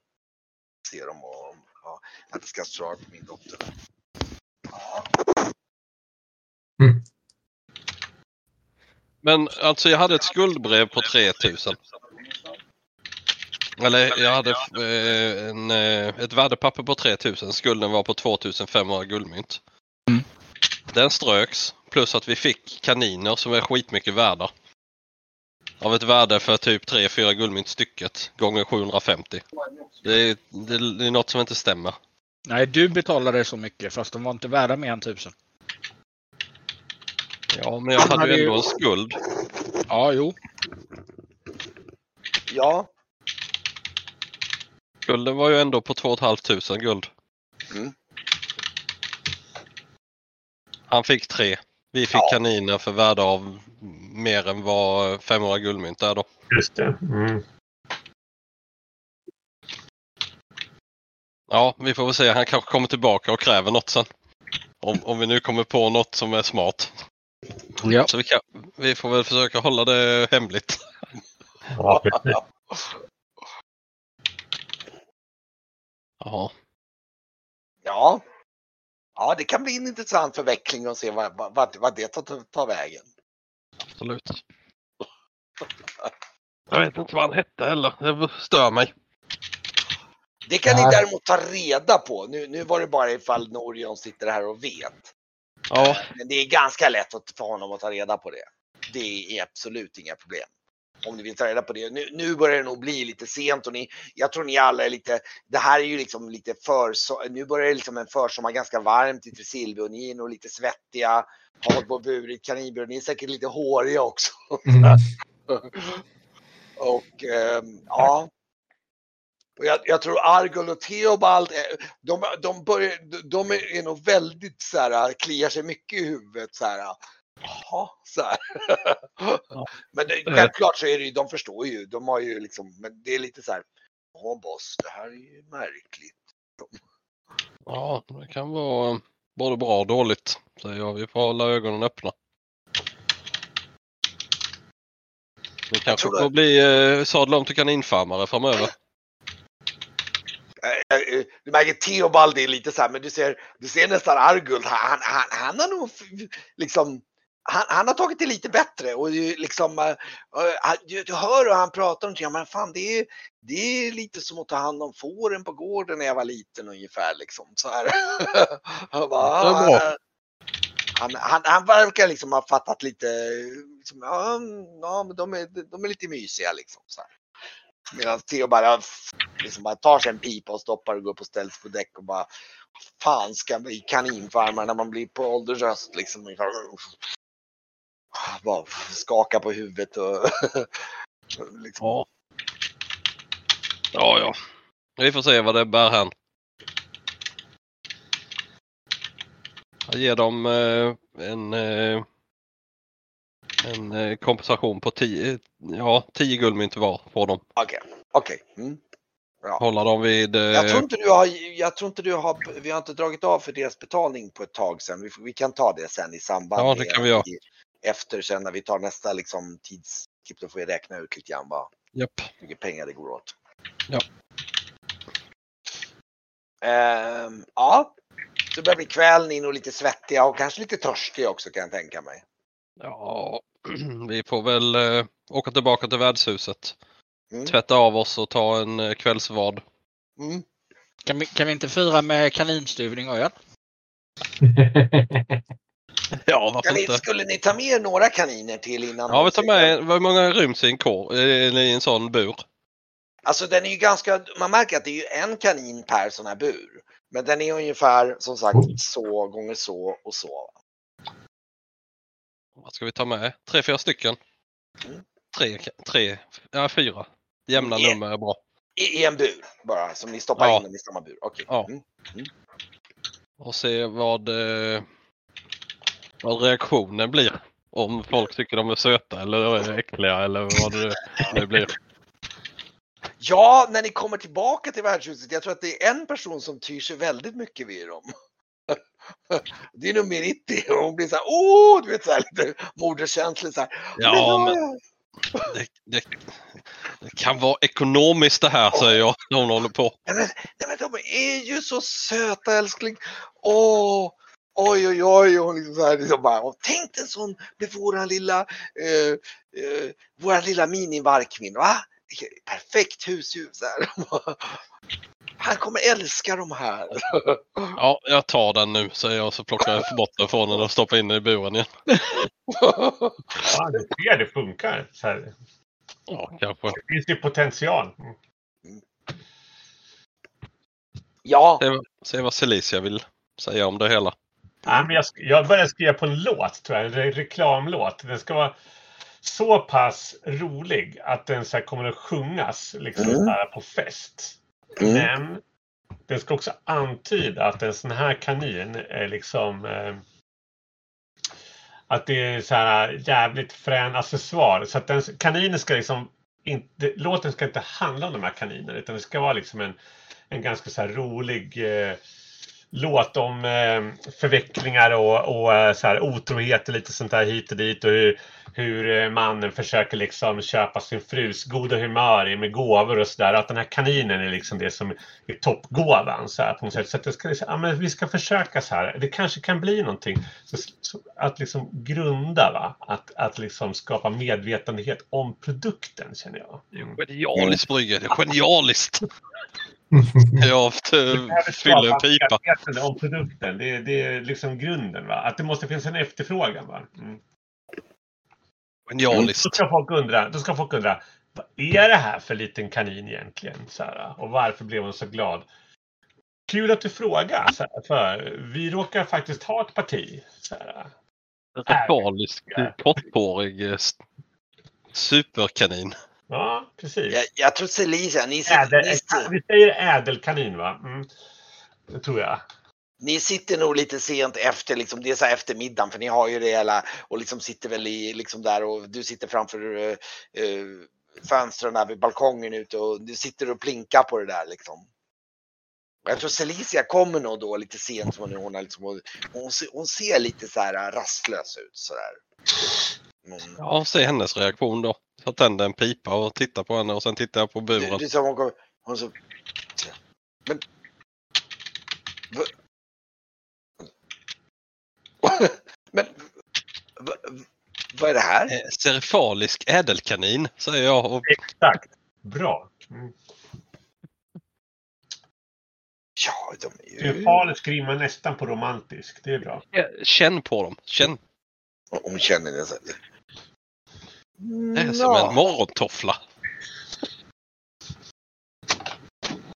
se dem och ja, jag ska svara på min dotter. Ja. Men alltså jag hade ett skuldbrev på 3000. Eller jag hade eh, en, eh, ett värdepapper på 3000. Skulden var på 2500 guldmynt. Mm. Den ströks. Plus att vi fick kaniner som är skitmycket värda. Av ett värde för typ 3-4 guldmynt stycket gånger 750. Det är, det, är något som inte stämmer. Nej, du betalade så mycket fast de var inte värda mer än tusen. Ja, men jag hade hade ju- ändå en skuld. Ja, jo. ja, Skulden var ju ändå på 2 500 guld. Mm. Han fick tre. Vi fick Ja. kaniner för värde av mer än vad 500 guldmynt är då. just det. Mm. Ja, vi får väl se. Han kanske kommer tillbaka och kräver något sen. Om, om vi nu kommer på något som är smart. Ja. Så vi, kan, vi får väl försöka hålla det hemligt. Ja. Ja, ja. Ja, det kan bli en intressant förveckling och se vad, vad, vad- det tar, tar vägen. absolut. Jag vet inte vad han hette heller. Det stör mig. Det kan ni däremot ta reda på. Nu, nu var det bara ifall Norion sitter här och vet. Ja, Men det är ganska lätt att, för honom att ta reda på det. Det är absolut inga problem. Om ni vill ta reda på det. Nu, nu börjar det nog bli lite sent och ni, jag tror ni alla är lite, det här är ju liksom lite för, nu börjar det liksom en försommar ganska varmt i Tresilby och ni är nog lite svettiga, har på burit kaninbur, ni är säkert lite håriga också. Mm. Och ehm, ja. Och jag, jag tror Argol och Theobald, de, de, börjar, de är, nog väldigt så här, kliar sig mycket i huvudet så här. Jaha, så här. Men det, självklart så är det ju, de förstår ju, de har ju liksom, men det är lite så här. Ja boss, det här är ju märkligt. Ja, det kan vara både bra och dåligt. Säger jag. Vi får hålla ögonen öppna. Det kanske får det. bli eh, sadla om till kaninfarmare framöver. Eh, Du märker Theobald är lite så här, men du ser, du ser nästan Arguld. Han, han, han har nog liksom han, han har tagit det lite bättre och liksom, han- du, du hör hur han pratar om det, men fan det är, det är lite som att ta hand om fåren på gården när jag var liten ungefär liksom. Så här. Han, bara. "Ah." han, han, han verkar liksom ha fattat lite, liksom, ja, ja men de är, de är lite mysiga liksom. Så här. Medan Theo bara, liksom bara tar sig en pipa och stoppar och går upp och ställs på däck och bara fan ska bli kaninfarmare när man blir på åldershöst liksom. Ah, bara skaka på huvudet och liksom. Ja. Ja, ja. Vi får se vad det bär hän. Jag ger dem eh, en, eh, en eh, kompensation på 10 ja, 10 guldmynt var på dem. Okej, okej. Mm. Hålla dem vid... Eh, Jag tror inte du har, jag tror inte du har, vi har inte dragit av för deras betalning på ett tag sedan. Vi, vi kan ta det sen i samband Ja, det kan vi göra. i- efter sen när vi tar nästa liksom tidsklipp. Då får vi räkna ut lite grann vad Japp. hur mycket pengar det går åt. Ja. Ehm, ja, det börjar bli kväll, ni är nog lite svettiga och kanske lite törstiga också kan jag tänka mig. Ja, vi får väl eh, åka tillbaka till värdshuset. Mm. Tvätta av oss och ta en eh, kvällsvad. Mm. Kan vi, kan vi inte fira med kaninstuvning och öl? Ja, varför inte? skulle ni ta med er några kaniner till innan? Ja, vi tar med, hur många ryms i en, eller i en sån bur? Alltså den är ju ganska, man märker att det är ju en kanin per sån här bur. Men den är ungefär som sagt så gånger så och så. Vad ska vi ta med? Tre, fyra stycken? Mm. Tre, tre, ja fyra. Jämna Yeah. nummer är bra. I, I en bur bara, som ni stoppar Ja. in dem i samma bur. Okej. Ja. Mm. Och se vad, eh, vad reaktionen blir. Om folk tycker de är söta eller äckliga eller vad det nu blir. Ja, när ni kommer tillbaka till värdshuset. Jag tror att det är en person som tyr sig väldigt mycket vid dem. Det är nog Meritti och hon blir så här, åh, du vet så här lite moderskänslig så här. Ja, "Men det, det, det kan vara ekonomiskt det här säger jag när hon håller på. Nej men, nej men de är ju så söta älskling. Åh, oj oj oj. Och liksom så här, liksom bara, och tänk en sån med våran lilla, eh, eh, våran lilla minivarkmin. Va? Perfekt husdjur. Så här. Han kommer älska de här. Ja, jag tar den nu säger jag så plockar jag bort den från den och stoppar in den i buren igen. Ja, det ser det funkar. Så här. Ja, kanske. Det finns ju potential. Ja, Se, se vad Celicia vill säga om det hela. Ja, men jag, jag började skriva på en låt, tror jag. En re- reklamlåt. Den ska vara så pass rolig att den så här kommer att sjungas liksom, Mm. så här, på fest. Mm. Men den ska också antyda att en sån här kanin är liksom eh, att det är så här jävligt frän accessoar. Så att den, kaninen ska liksom inte, låten ska inte handla om de här kaninerna utan det ska vara liksom en, en ganska så här rolig eh, låt om eh, förvecklingar och, och eh, så här otrohet och lite sånt där hit och dit och hur, hur eh, mannen försöker liksom köpa sin frus goda humör med gåvor och sådär. Att den här kaninen är liksom det som är toppgåvan så här på något sätt. Så att det ska, liksom, ja, men vi ska försöka så här. Det kanske kan bli någonting. Så, så, att liksom grunda va. Att, att liksom skapa medvetenhet om produkten känner jag. Mm. Genialiskt Brygge, det är genialiskt! Jag behöver eh, fyller en pipa. om produkten. Det, är- det är liksom grunden. Va? Att det måste finnas en efterfrågan. Va? Mm. Då Genialiskt. ska folk undra, då ska folk undra vad är det här för liten kanin egentligen? Så här, och varför blev hon så glad? Kul att du frågar. Så här, för vi råkar faktiskt ha ett parti. Så här, Genialisk, korthårig eh, superkanin. Ja, precis. jag, jag tror Celicia, ni sitter, Ädel, ni, sitter, vi säger ädelkanin va? Mm. Det tror jag. ni sitter nog lite sent efter, liksom, det är så här eftermiddagen för ni har ju det hela och liksom sitter väl i, liksom där och du sitter framför uh, fönstren där vid balkongen ute och du sitter och plinkar på det där liksom. Jag tror Celicia kommer nog då lite sent. Hon, hon, liksom, hon, ser, hon ser lite så här rastlös ut sådär. Men, Ja, se hennes reaktion då. Jag tänder en pipa och tittar på henne och sen tittar jag på det, buren. det är som hon kommer, hon så... Men... Men... Va, vad är det här? Eh, Serifalisk ädelkanin, säger jag. Och, Exakt. Bra. Mm. Ja, de är ju... Triumfalet skriver man nästan på romantisk. Det är bra. Eh, känn på dem. Känn. Hon känner det. Så- Det är som en morgontoffla.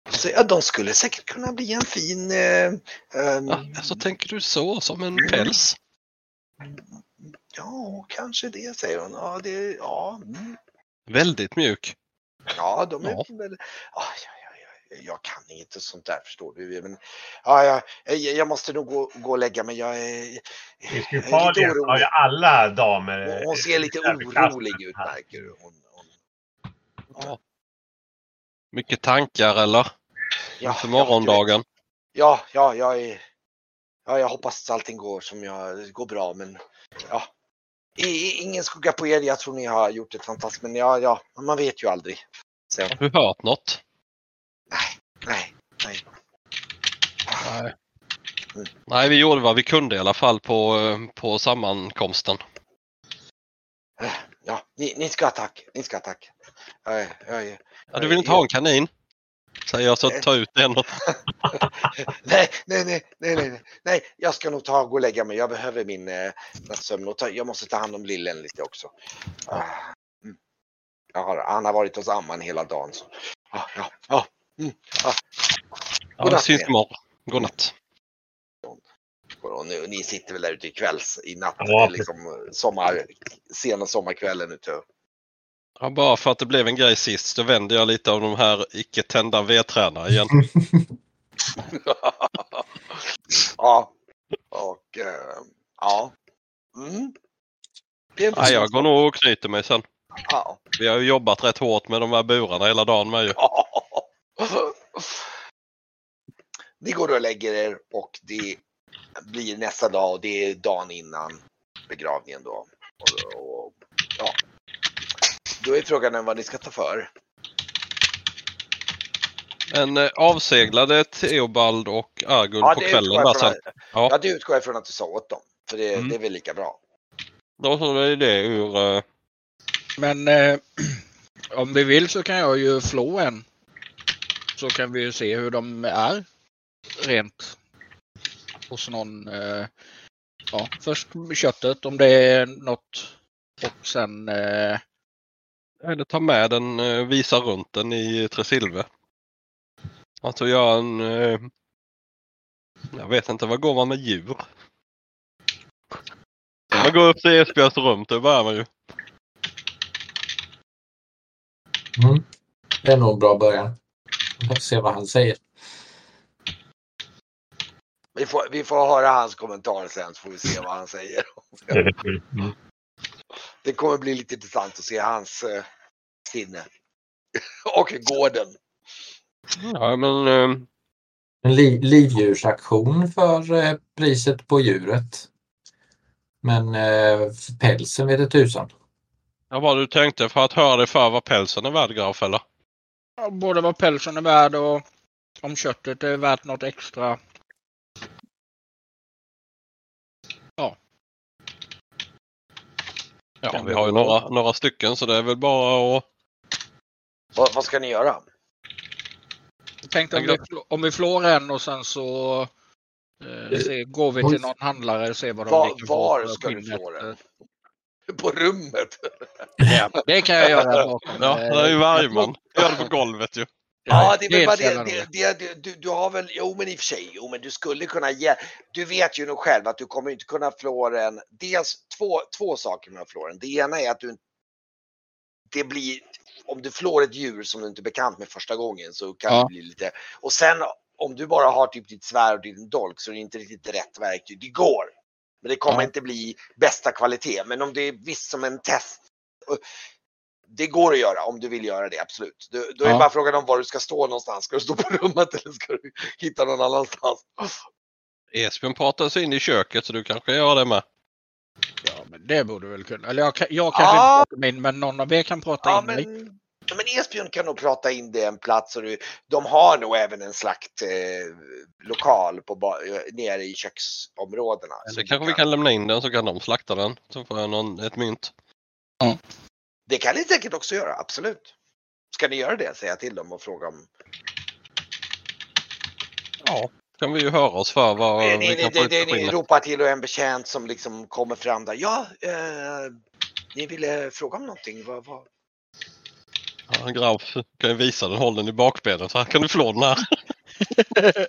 Så, ja, de skulle säkert kunna bli en fin... Eh, ehm, Ja, alltså tänker du så, som en päls? ja, kanske det, säger hon. Ja, det, ja, mm. Väldigt mjuk. ja de är Ja. väl... Ja, ja, ja, ja, jag kan inte sånt där, förstår du. Men, ja, ja, jag, jag måste nog gå, gå och lägga mig. Jag är, är lite har ju orolig. alla damer... Hon, hon ser lite orolig ut, märker du. Hon, hon, Ja. Mycket tankar eller? ja, För ja, morgondagen. Ja, ja, jag är... Ja, jag hoppas att allting går som jag går bra, men ja. I- ingen skugga på er. Jag tror ni har gjort ett fantastiskt, men ja, ja, man vet ju aldrig. Så, Har du hört något? Nej, nej. Nej. Nej, vi gjorde vad vi kunde i alla fall på, på sammankomsten. Ja, ni, ni ska ha tack. Ni ska tack. Jag, jag, Ja, du vill inte ha en kanin? Säger jag så ta ut en och... nej, nej, nej, nej, nej, nej, jag ska nog ta och gå och lägga mig. Jag behöver min eh, nattsömn och ta, jag måste ta hand om lillen lite också. Ah, mm. Har, han har varit hos amman hela dagen. Så. Ah, ja, ja. Mm. Ja, Godnatt vi syns imorgon. Godnatt. Och nu, ni sitter väl där ute i kvälls, i natt, Ja, liksom sommar, sena sommarkvällen ute. Ja, bara för att det blev en grej sist så vänder jag lite av de här icke tända vedträna igen. ja, och eh, ja. Mm. Nej, jag går nog och knyter mig sen. Ja. Vi har ju jobbat rätt hårt med de här burarna hela dagen med ju. Ni går och lägger er och det blir nästa dag och det är dagen innan begravningen då. Och, och, ja. Då är frågan vad ni ska ta för. En eh, avseglade Theobald och Argul på kvällen sen. att, Ja. ja, det utgår jag från att du sa åt dem. För det, Mm. det är väl lika bra. Då så är det ur... eh, Men eh, om vi vill så kan jag ju flå en. Så kan vi ju se hur de är rent hos någon. Eh, ja, först köttet om det är något och sen eh, Eller ta med den, eh, visa runt den i Tresilve. Alltså göra en... eh, Jag vet inte, vad går man med djur? Man går upp till Esbjörns rum, det börjar man ju. Mm. Det är nog en bra början. Vi får se vad han säger. Vi får, vi får höra hans kommentar sen så får vi se vad han säger. Det kommer bli lite intressant att se hans eh, sinne. och gården. Ja, men... eh, En li livdjursaktion för eh, priset på djuret. Men eh, pälsen vet jag tusan. Ja, vad du tänkte för att höra dig för vad pälsen är värd, Graf, eller? Ja, både vad pälsen är värd och om köttet är värt något extra. Ja, Kan vi har ju några, några stycken så det är väl bara att... Vad, vad ska ni göra? Jag tänkte om vi, om vi flår en och sen så eh, se, går vi till någon handlare och ser vad de Var- ligger på var ska du skinnet. flå den? På rummet? Ja, det kan jag göra bakom. Ja, det är ju varje man. Gör det på golvet ju. Ja, det är bara det. det, det du, du, du har väl, jo men i och för sig, jo men du skulle kunna ge, du vet ju nog själv att du kommer inte kunna flå den, dels två, två saker med att flå den. Det ena är att du det blir, om du flår ett djur som du inte är bekant med första gången så kan Ja. det bli lite, och sen om du bara har typ ditt svärd och din dolk så är det inte riktigt rätt verktyg. Det går. Men det kommer Ja. inte bli bästa kvalitet. Men om det är visst som en test. det går att göra om du vill göra det, absolut. Du, då är Ja. bara frågan om var du ska stå någonstans. Ska du stå på rummet eller ska du hitta någon annanstans? Esbjörn pratar sig in i köket så du kanske gör det med. Ja, men det borde väl kunna. Eller jag, kan- jag kanske Ja. inte pratar in, men någon av er kan prata Ja, in mig. men, men Esbjörn kan nog prata in det en plats och du, de har nog även en slaktlokal eh, lokal på, ba- eh, nere i köksområdena. Så kanske vi kan lämna in den så kan de slakta den. Så får jag någon, ett mynt. Det kan ni säkert också göra, absolut. Ska ni göra det, säga till dem och fråga om... Ja, kan vi ju höra oss för vad det, vi kan få det, ut det ni ropar till och en betjänt som liksom kommer fram där. Ja, eh, ni ville fråga om någonting. Vad, vad? Ja, Graf kan ju visa den, håll den i bakbenen så här kan du flå den här.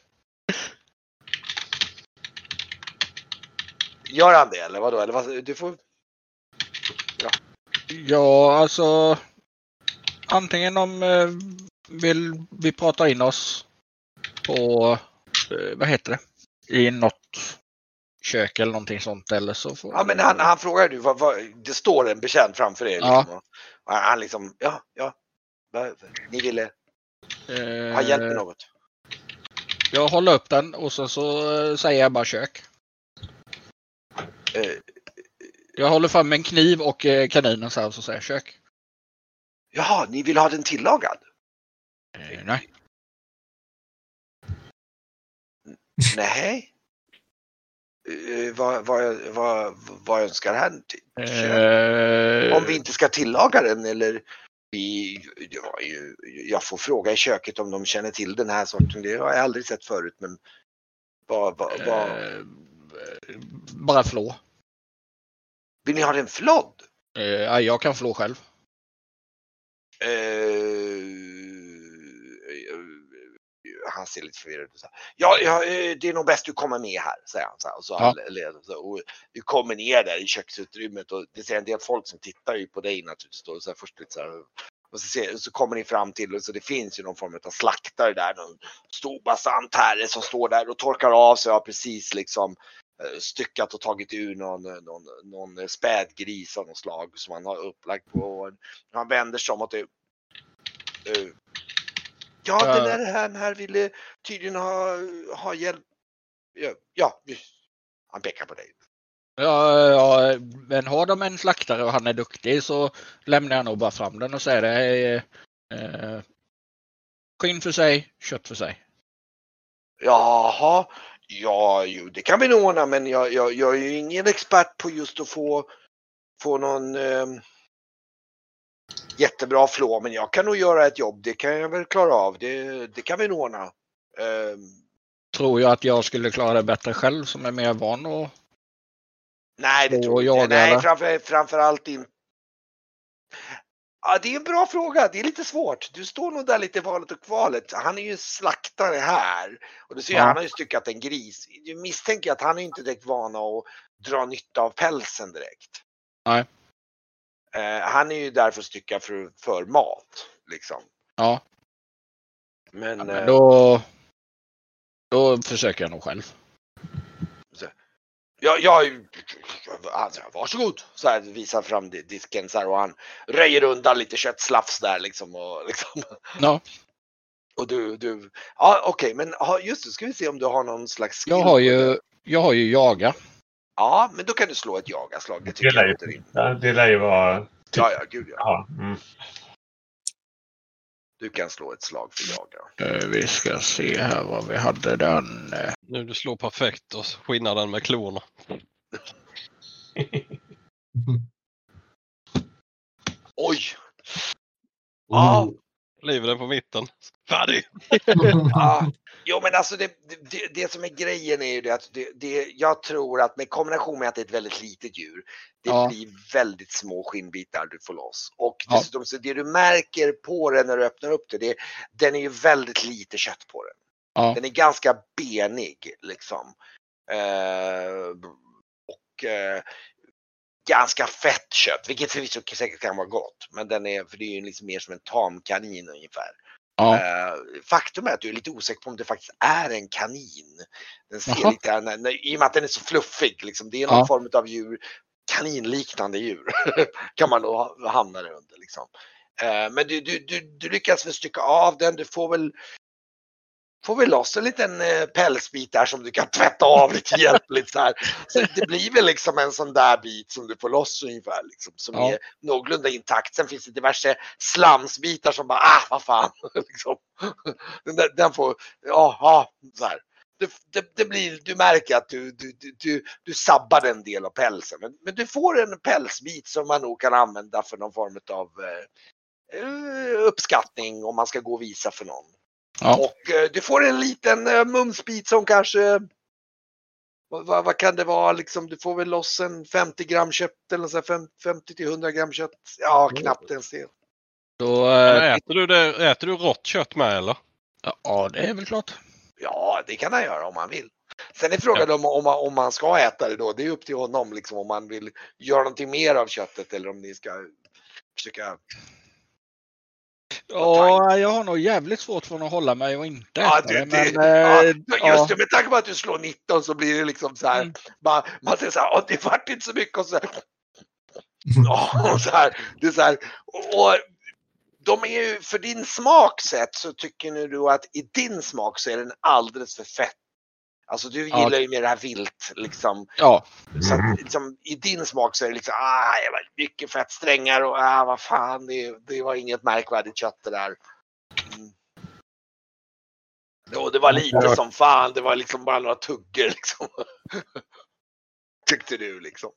Gör han det eller vadå? Eller vad, du får... Ja, alltså. Antingen om eh, vill vi prata in oss på, eh, vad heter det, i något kök eller någonting sånt eller så får Ja men han, han frågar du, vad, vad, det står en betjänt framför er. Ja. Liksom, och han han liksom, ja, ja. Ni ville ha hjälp med Eh, något? Jag håller upp den och så, så eh, säger jag bara kök. Eh, Jag håller fram en kniv och eh, kaninen så här och så säger jag kök. jaha, ni vill ha den tillagad? Eh, nej. Nej. Eh, vad, vad, vad, vad önskar han? Eh, Om vi inte ska tillaga den eller vi, ju- jag får fråga i köket om de känner till den här sorten. Det har jag aldrig sett förut men vad, vad, vad, eh, bara flå. vill ni ha den flodd? Eh, ja, jag kan flå själv. Eh, han ser lite förvirrad ut. Ja, ja, eh, det är nog bäst du kommer med här, säger han. Så här, och så Ja. så, och vi kommer ner där i köksutrymmet och det ser en del folk som tittar ju på dig naturligtvis. Då, så här, först lite så här, och så, ser, så kommer ni fram till, och så det finns ju någon form av slaktare där, någon stor bastant herre som står där och torkar av sig och har precis liksom eh, styckat och tagit ur någon, någon, någon spädgris av något slag som han har upplagt på. Och han vänder sig om och det, eh, Ja, Ja. den där herrn här ville tydligen ha, ha hjälp. Ja, ja, han pekar på dig. Ja, ja, men har de en slaktare och han är duktig så lämnar jag nog bara fram den och säger det är eh, skinn för sig, kött för sig. Jaha, ja, jo, det kan vi nog ordna, men jag, jag, jag är ju ingen expert på just att få, få någon eh, jättebra flå, men jag kan nog göra ett jobb. Det kan jag väl klara av. Det, det kan vi nog ordna. Eh, Tror jag att jag skulle klara det bättre själv som är mer van och nej, det tror jag inte. Nej, framför, framförallt inte. Ja, det är en bra fråga. Det är lite svårt. Du står nog där lite valet och kvalet. Han är ju slaktare här och du ser, Ja. han har ju styckat en gris. Du misstänker att han är inte direkt van att dra nytta av pälsen direkt. Nej. Eh, han är ju där för att stycka för, för mat, liksom. ja, Men, ja eh, men då, då försöker jag nog själv. Ja, ja, alltså, varsågod. Så här visar fram di- disken så här och han röjer undan lite köttslafs där liksom. Och, liksom. Ja, och du, du, ja okej, men ja, just det, ska vi se om du har någon slags skill jag har ju, jag har ju jaga. Ja, men då kan du slå ett jagaslag. Det Det tycker lär jag ju, låter rimligt. ja, det lär ju vara... Ja, ja, gud ja. Ja, mm. Du kan slå ett slag för jaga. Eh, Vi ska se här vad vi hade den. eh. Nu du slår perfekt och skinnar den med klorna. Oj! Ja, Livar den på mitten. Färdig! ja. Jo men alltså det, det, det som är grejen är ju det att det, det, jag tror att med kombination med att det är ett väldigt litet djur, det Ja. blir väldigt små skinnbitar du får loss. Och Ja. dessutom så det du märker på den när du öppnar upp det, det den är ju väldigt lite kött på den. Ja. Den är ganska benig liksom. Eh, och eh, ganska fett kött, vilket förvisso säkert kan vara gott. Men den är, för det är ju liksom mer som en tamkanin ungefär. Ja, Eh, faktum är att du är lite osäker på om det faktiskt är en kanin. Den ser Jaha. lite, när, I och med att den är så fluffig, liksom, det är någon Ja. form av djur. kaninliknande djur. kan man hamna det under. Liksom. Eh, men du, du, du, du lyckas väl stycka av den. Du får väl får väl loss en liten eh, pälsbit där som du kan tvätta av lite hjälpligt. Så, här. så det blir väl liksom en sån där bit som du får loss ungefär. Liksom, som Ja. är någorlunda intakt. Sen finns det diverse slamsbitar som bara, ah vad fan. liksom. den, där, den får, ja, så här. Det, det, det blir, du märker att du, du, du, du, du sabbar en del av pälsen. Men, men du får en pälsbit som man nog kan använda för någon form av eh, eh, uppskattning om man ska gå och visa för någon. Ja. Och eh, du får en liten eh, mumsbit som kanske vad, vad, kan det vara liksom? Du får väl loss en 50 gram kött eller så här, fem- 50 till 100 gram kött. Ja, knappt ens det. Då, eh, äter, du det, äter du rått kött med eller? ja, det är väl klart. Ja, det kan han göra om han vill. Sen är frågan om, om, man, om man ska äta det då. Det är upp till honom liksom om man vill göra någonting mer av köttet eller om ni ska försöka. Ja, jag har nog jävligt svårt för att hålla mig och inte Ja, äta det, Men, ja, eh, just ja. det, med tanke på att du slår 19 så blir det liksom så här. Mm. Bara, man säger så här, "Åh, det vart inte så mycket och så här. Ja, och så här, det är så här. Och, och de är ju, för din smak sett så tycker nu du att i din smak så är den alldeles för fett. Alltså du Ja. gillar ju mer det här vilt liksom. ja, Så att, liksom, i din smak så är det liksom, ah, det var mycket fettsträngar och ah, vad fan, det, det var inget märkvärdigt kött det där. Mm. Och det var lite som fan, det var liksom bara några tuggor liksom. Tyckte du liksom.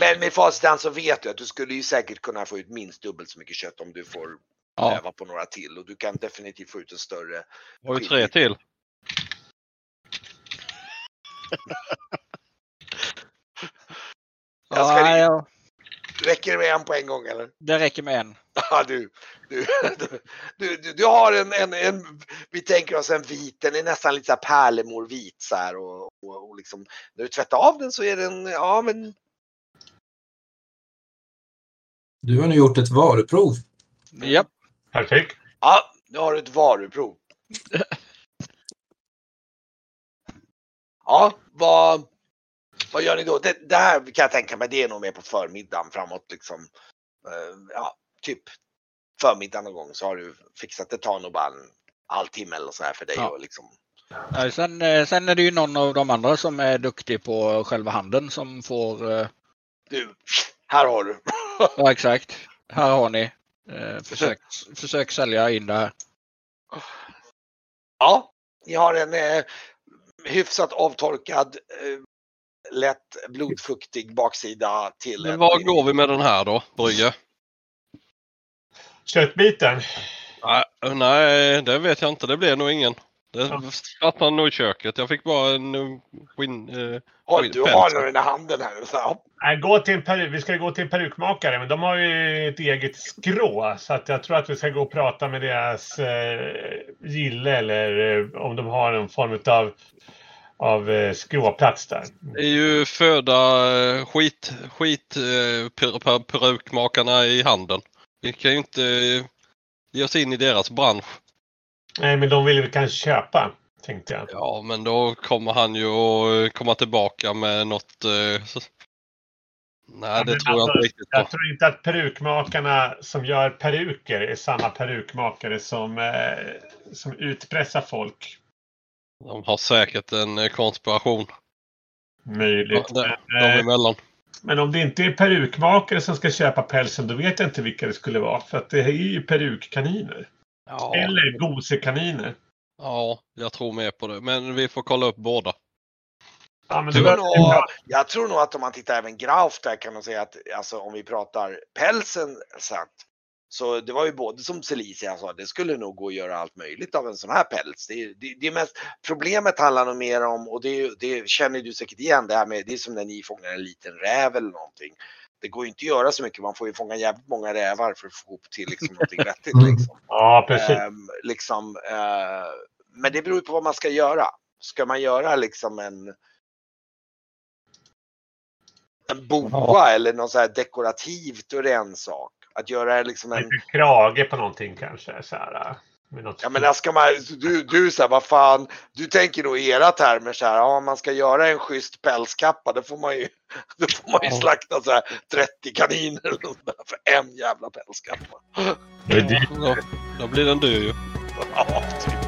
Men med facit så vet du att du skulle ju säkert kunna få ut minst dubbelt så mycket kött om du får ja. öva på några till och du kan definitivt få ut en större. Har ju tre till. Jag ska- ja, ja, Räcker det med en på en gång eller? det räcker med en. Ja, du, du, du, du, du har en, en, en, vi tänker oss en vit, den är nästan lite så här pärlemorvit så här och, och, och liksom när du tvättar av den så är den, ja men Du har nu gjort ett varuprov. Japp. Perfekt. ja, nu har du ett varuprov. Ja, vad, vad gör ni då? Det, det här kan jag tänka mig, det är nog mer på förmiddagen framåt liksom. Eh, Ja, typ förmiddagen någon gång så har du fixat det tar nog bara en halvtimme eller så här för dig Ja. och liksom Sen, eh, sen är det ju någon av de andra som är duktig på själva handeln som får... eh, Du, här har du. Ja, exakt. Här har ni. Eh, Försök, försök sälja in det här. Ja, ni har en eh, hyfsat avtorkad, eh, lätt blodfuktig baksida till Men en- var går vi med den här då, Brygge? Köttbiten. Nej, nej, det vet jag inte. Det blev nog ingen. Det fastnade nog i köket. Jag fick bara en skinn... Uh, Oj, du har den i handen här. Så. Nej, gå till en peru- vi ska gå till en perukmakare, men de har ju ett eget skrå. Så att jag tror att vi ska gå och prata med deras eh, gille eller eh, om de har någon form av, av eh, skråplats där. det är ju föda eh, skit, skit uh, per, per, perukmakarna i handeln. Vi kan ju inte uh, ge oss in i deras bransch. Nej, men de vill väl kanske köpa, tänkte jag. Ja, men då kommer han ju att komma tillbaka med något... eh, så... Nej, Ja, det tror jag alltså, inte riktigt Jag på. tror inte att perukmakarna som gör peruker är samma perukmakare som, eh, som utpressar folk. De har säkert en eh, konspiration Möjligt. de, Men, de eh, emellan. Men om det inte är perukmakare som ska köpa pälsen, då vet jag inte vilka det skulle vara. För att det är ju perukkaniner. Ja, Eller gosekaniner. ja, jag tror mer på det. Men vi får kolla upp båda. Ja, men tror, nog, jag tror nog att om man tittar även Grauf där kan man säga att alltså, om vi pratar pälsen satt så det var ju både som Celicia sa, det skulle nog gå att göra allt möjligt av en sån här päls. Det, det, det är mest, problemet handlar nog mer om, och det, det känner du säkert igen, det här med, det är som när ni fångar en liten räv eller någonting. Det går ju inte att göra så mycket, man får ju fånga jävligt många rävar för att få ihop till liksom någonting vettigt. Mm. Liksom. ja, precis. Ehm, liksom, eh, men det beror ju på vad man ska göra. Ska man göra liksom en en boa eller något så här dekorativt, då är det en sak. Att göra liksom en, Lite krage på någonting kanske. Så här. Ja men ska man, du, du så här, vad fan, du tänker nog i era termer så här, ja om man ska göra en schysst pälskappa då får man ju, då får man ju Ja. slakta så här 30 kaniner för en jävla pälskappa. Det är dyrt. Då, då blir den dyr ju. Ja, typ.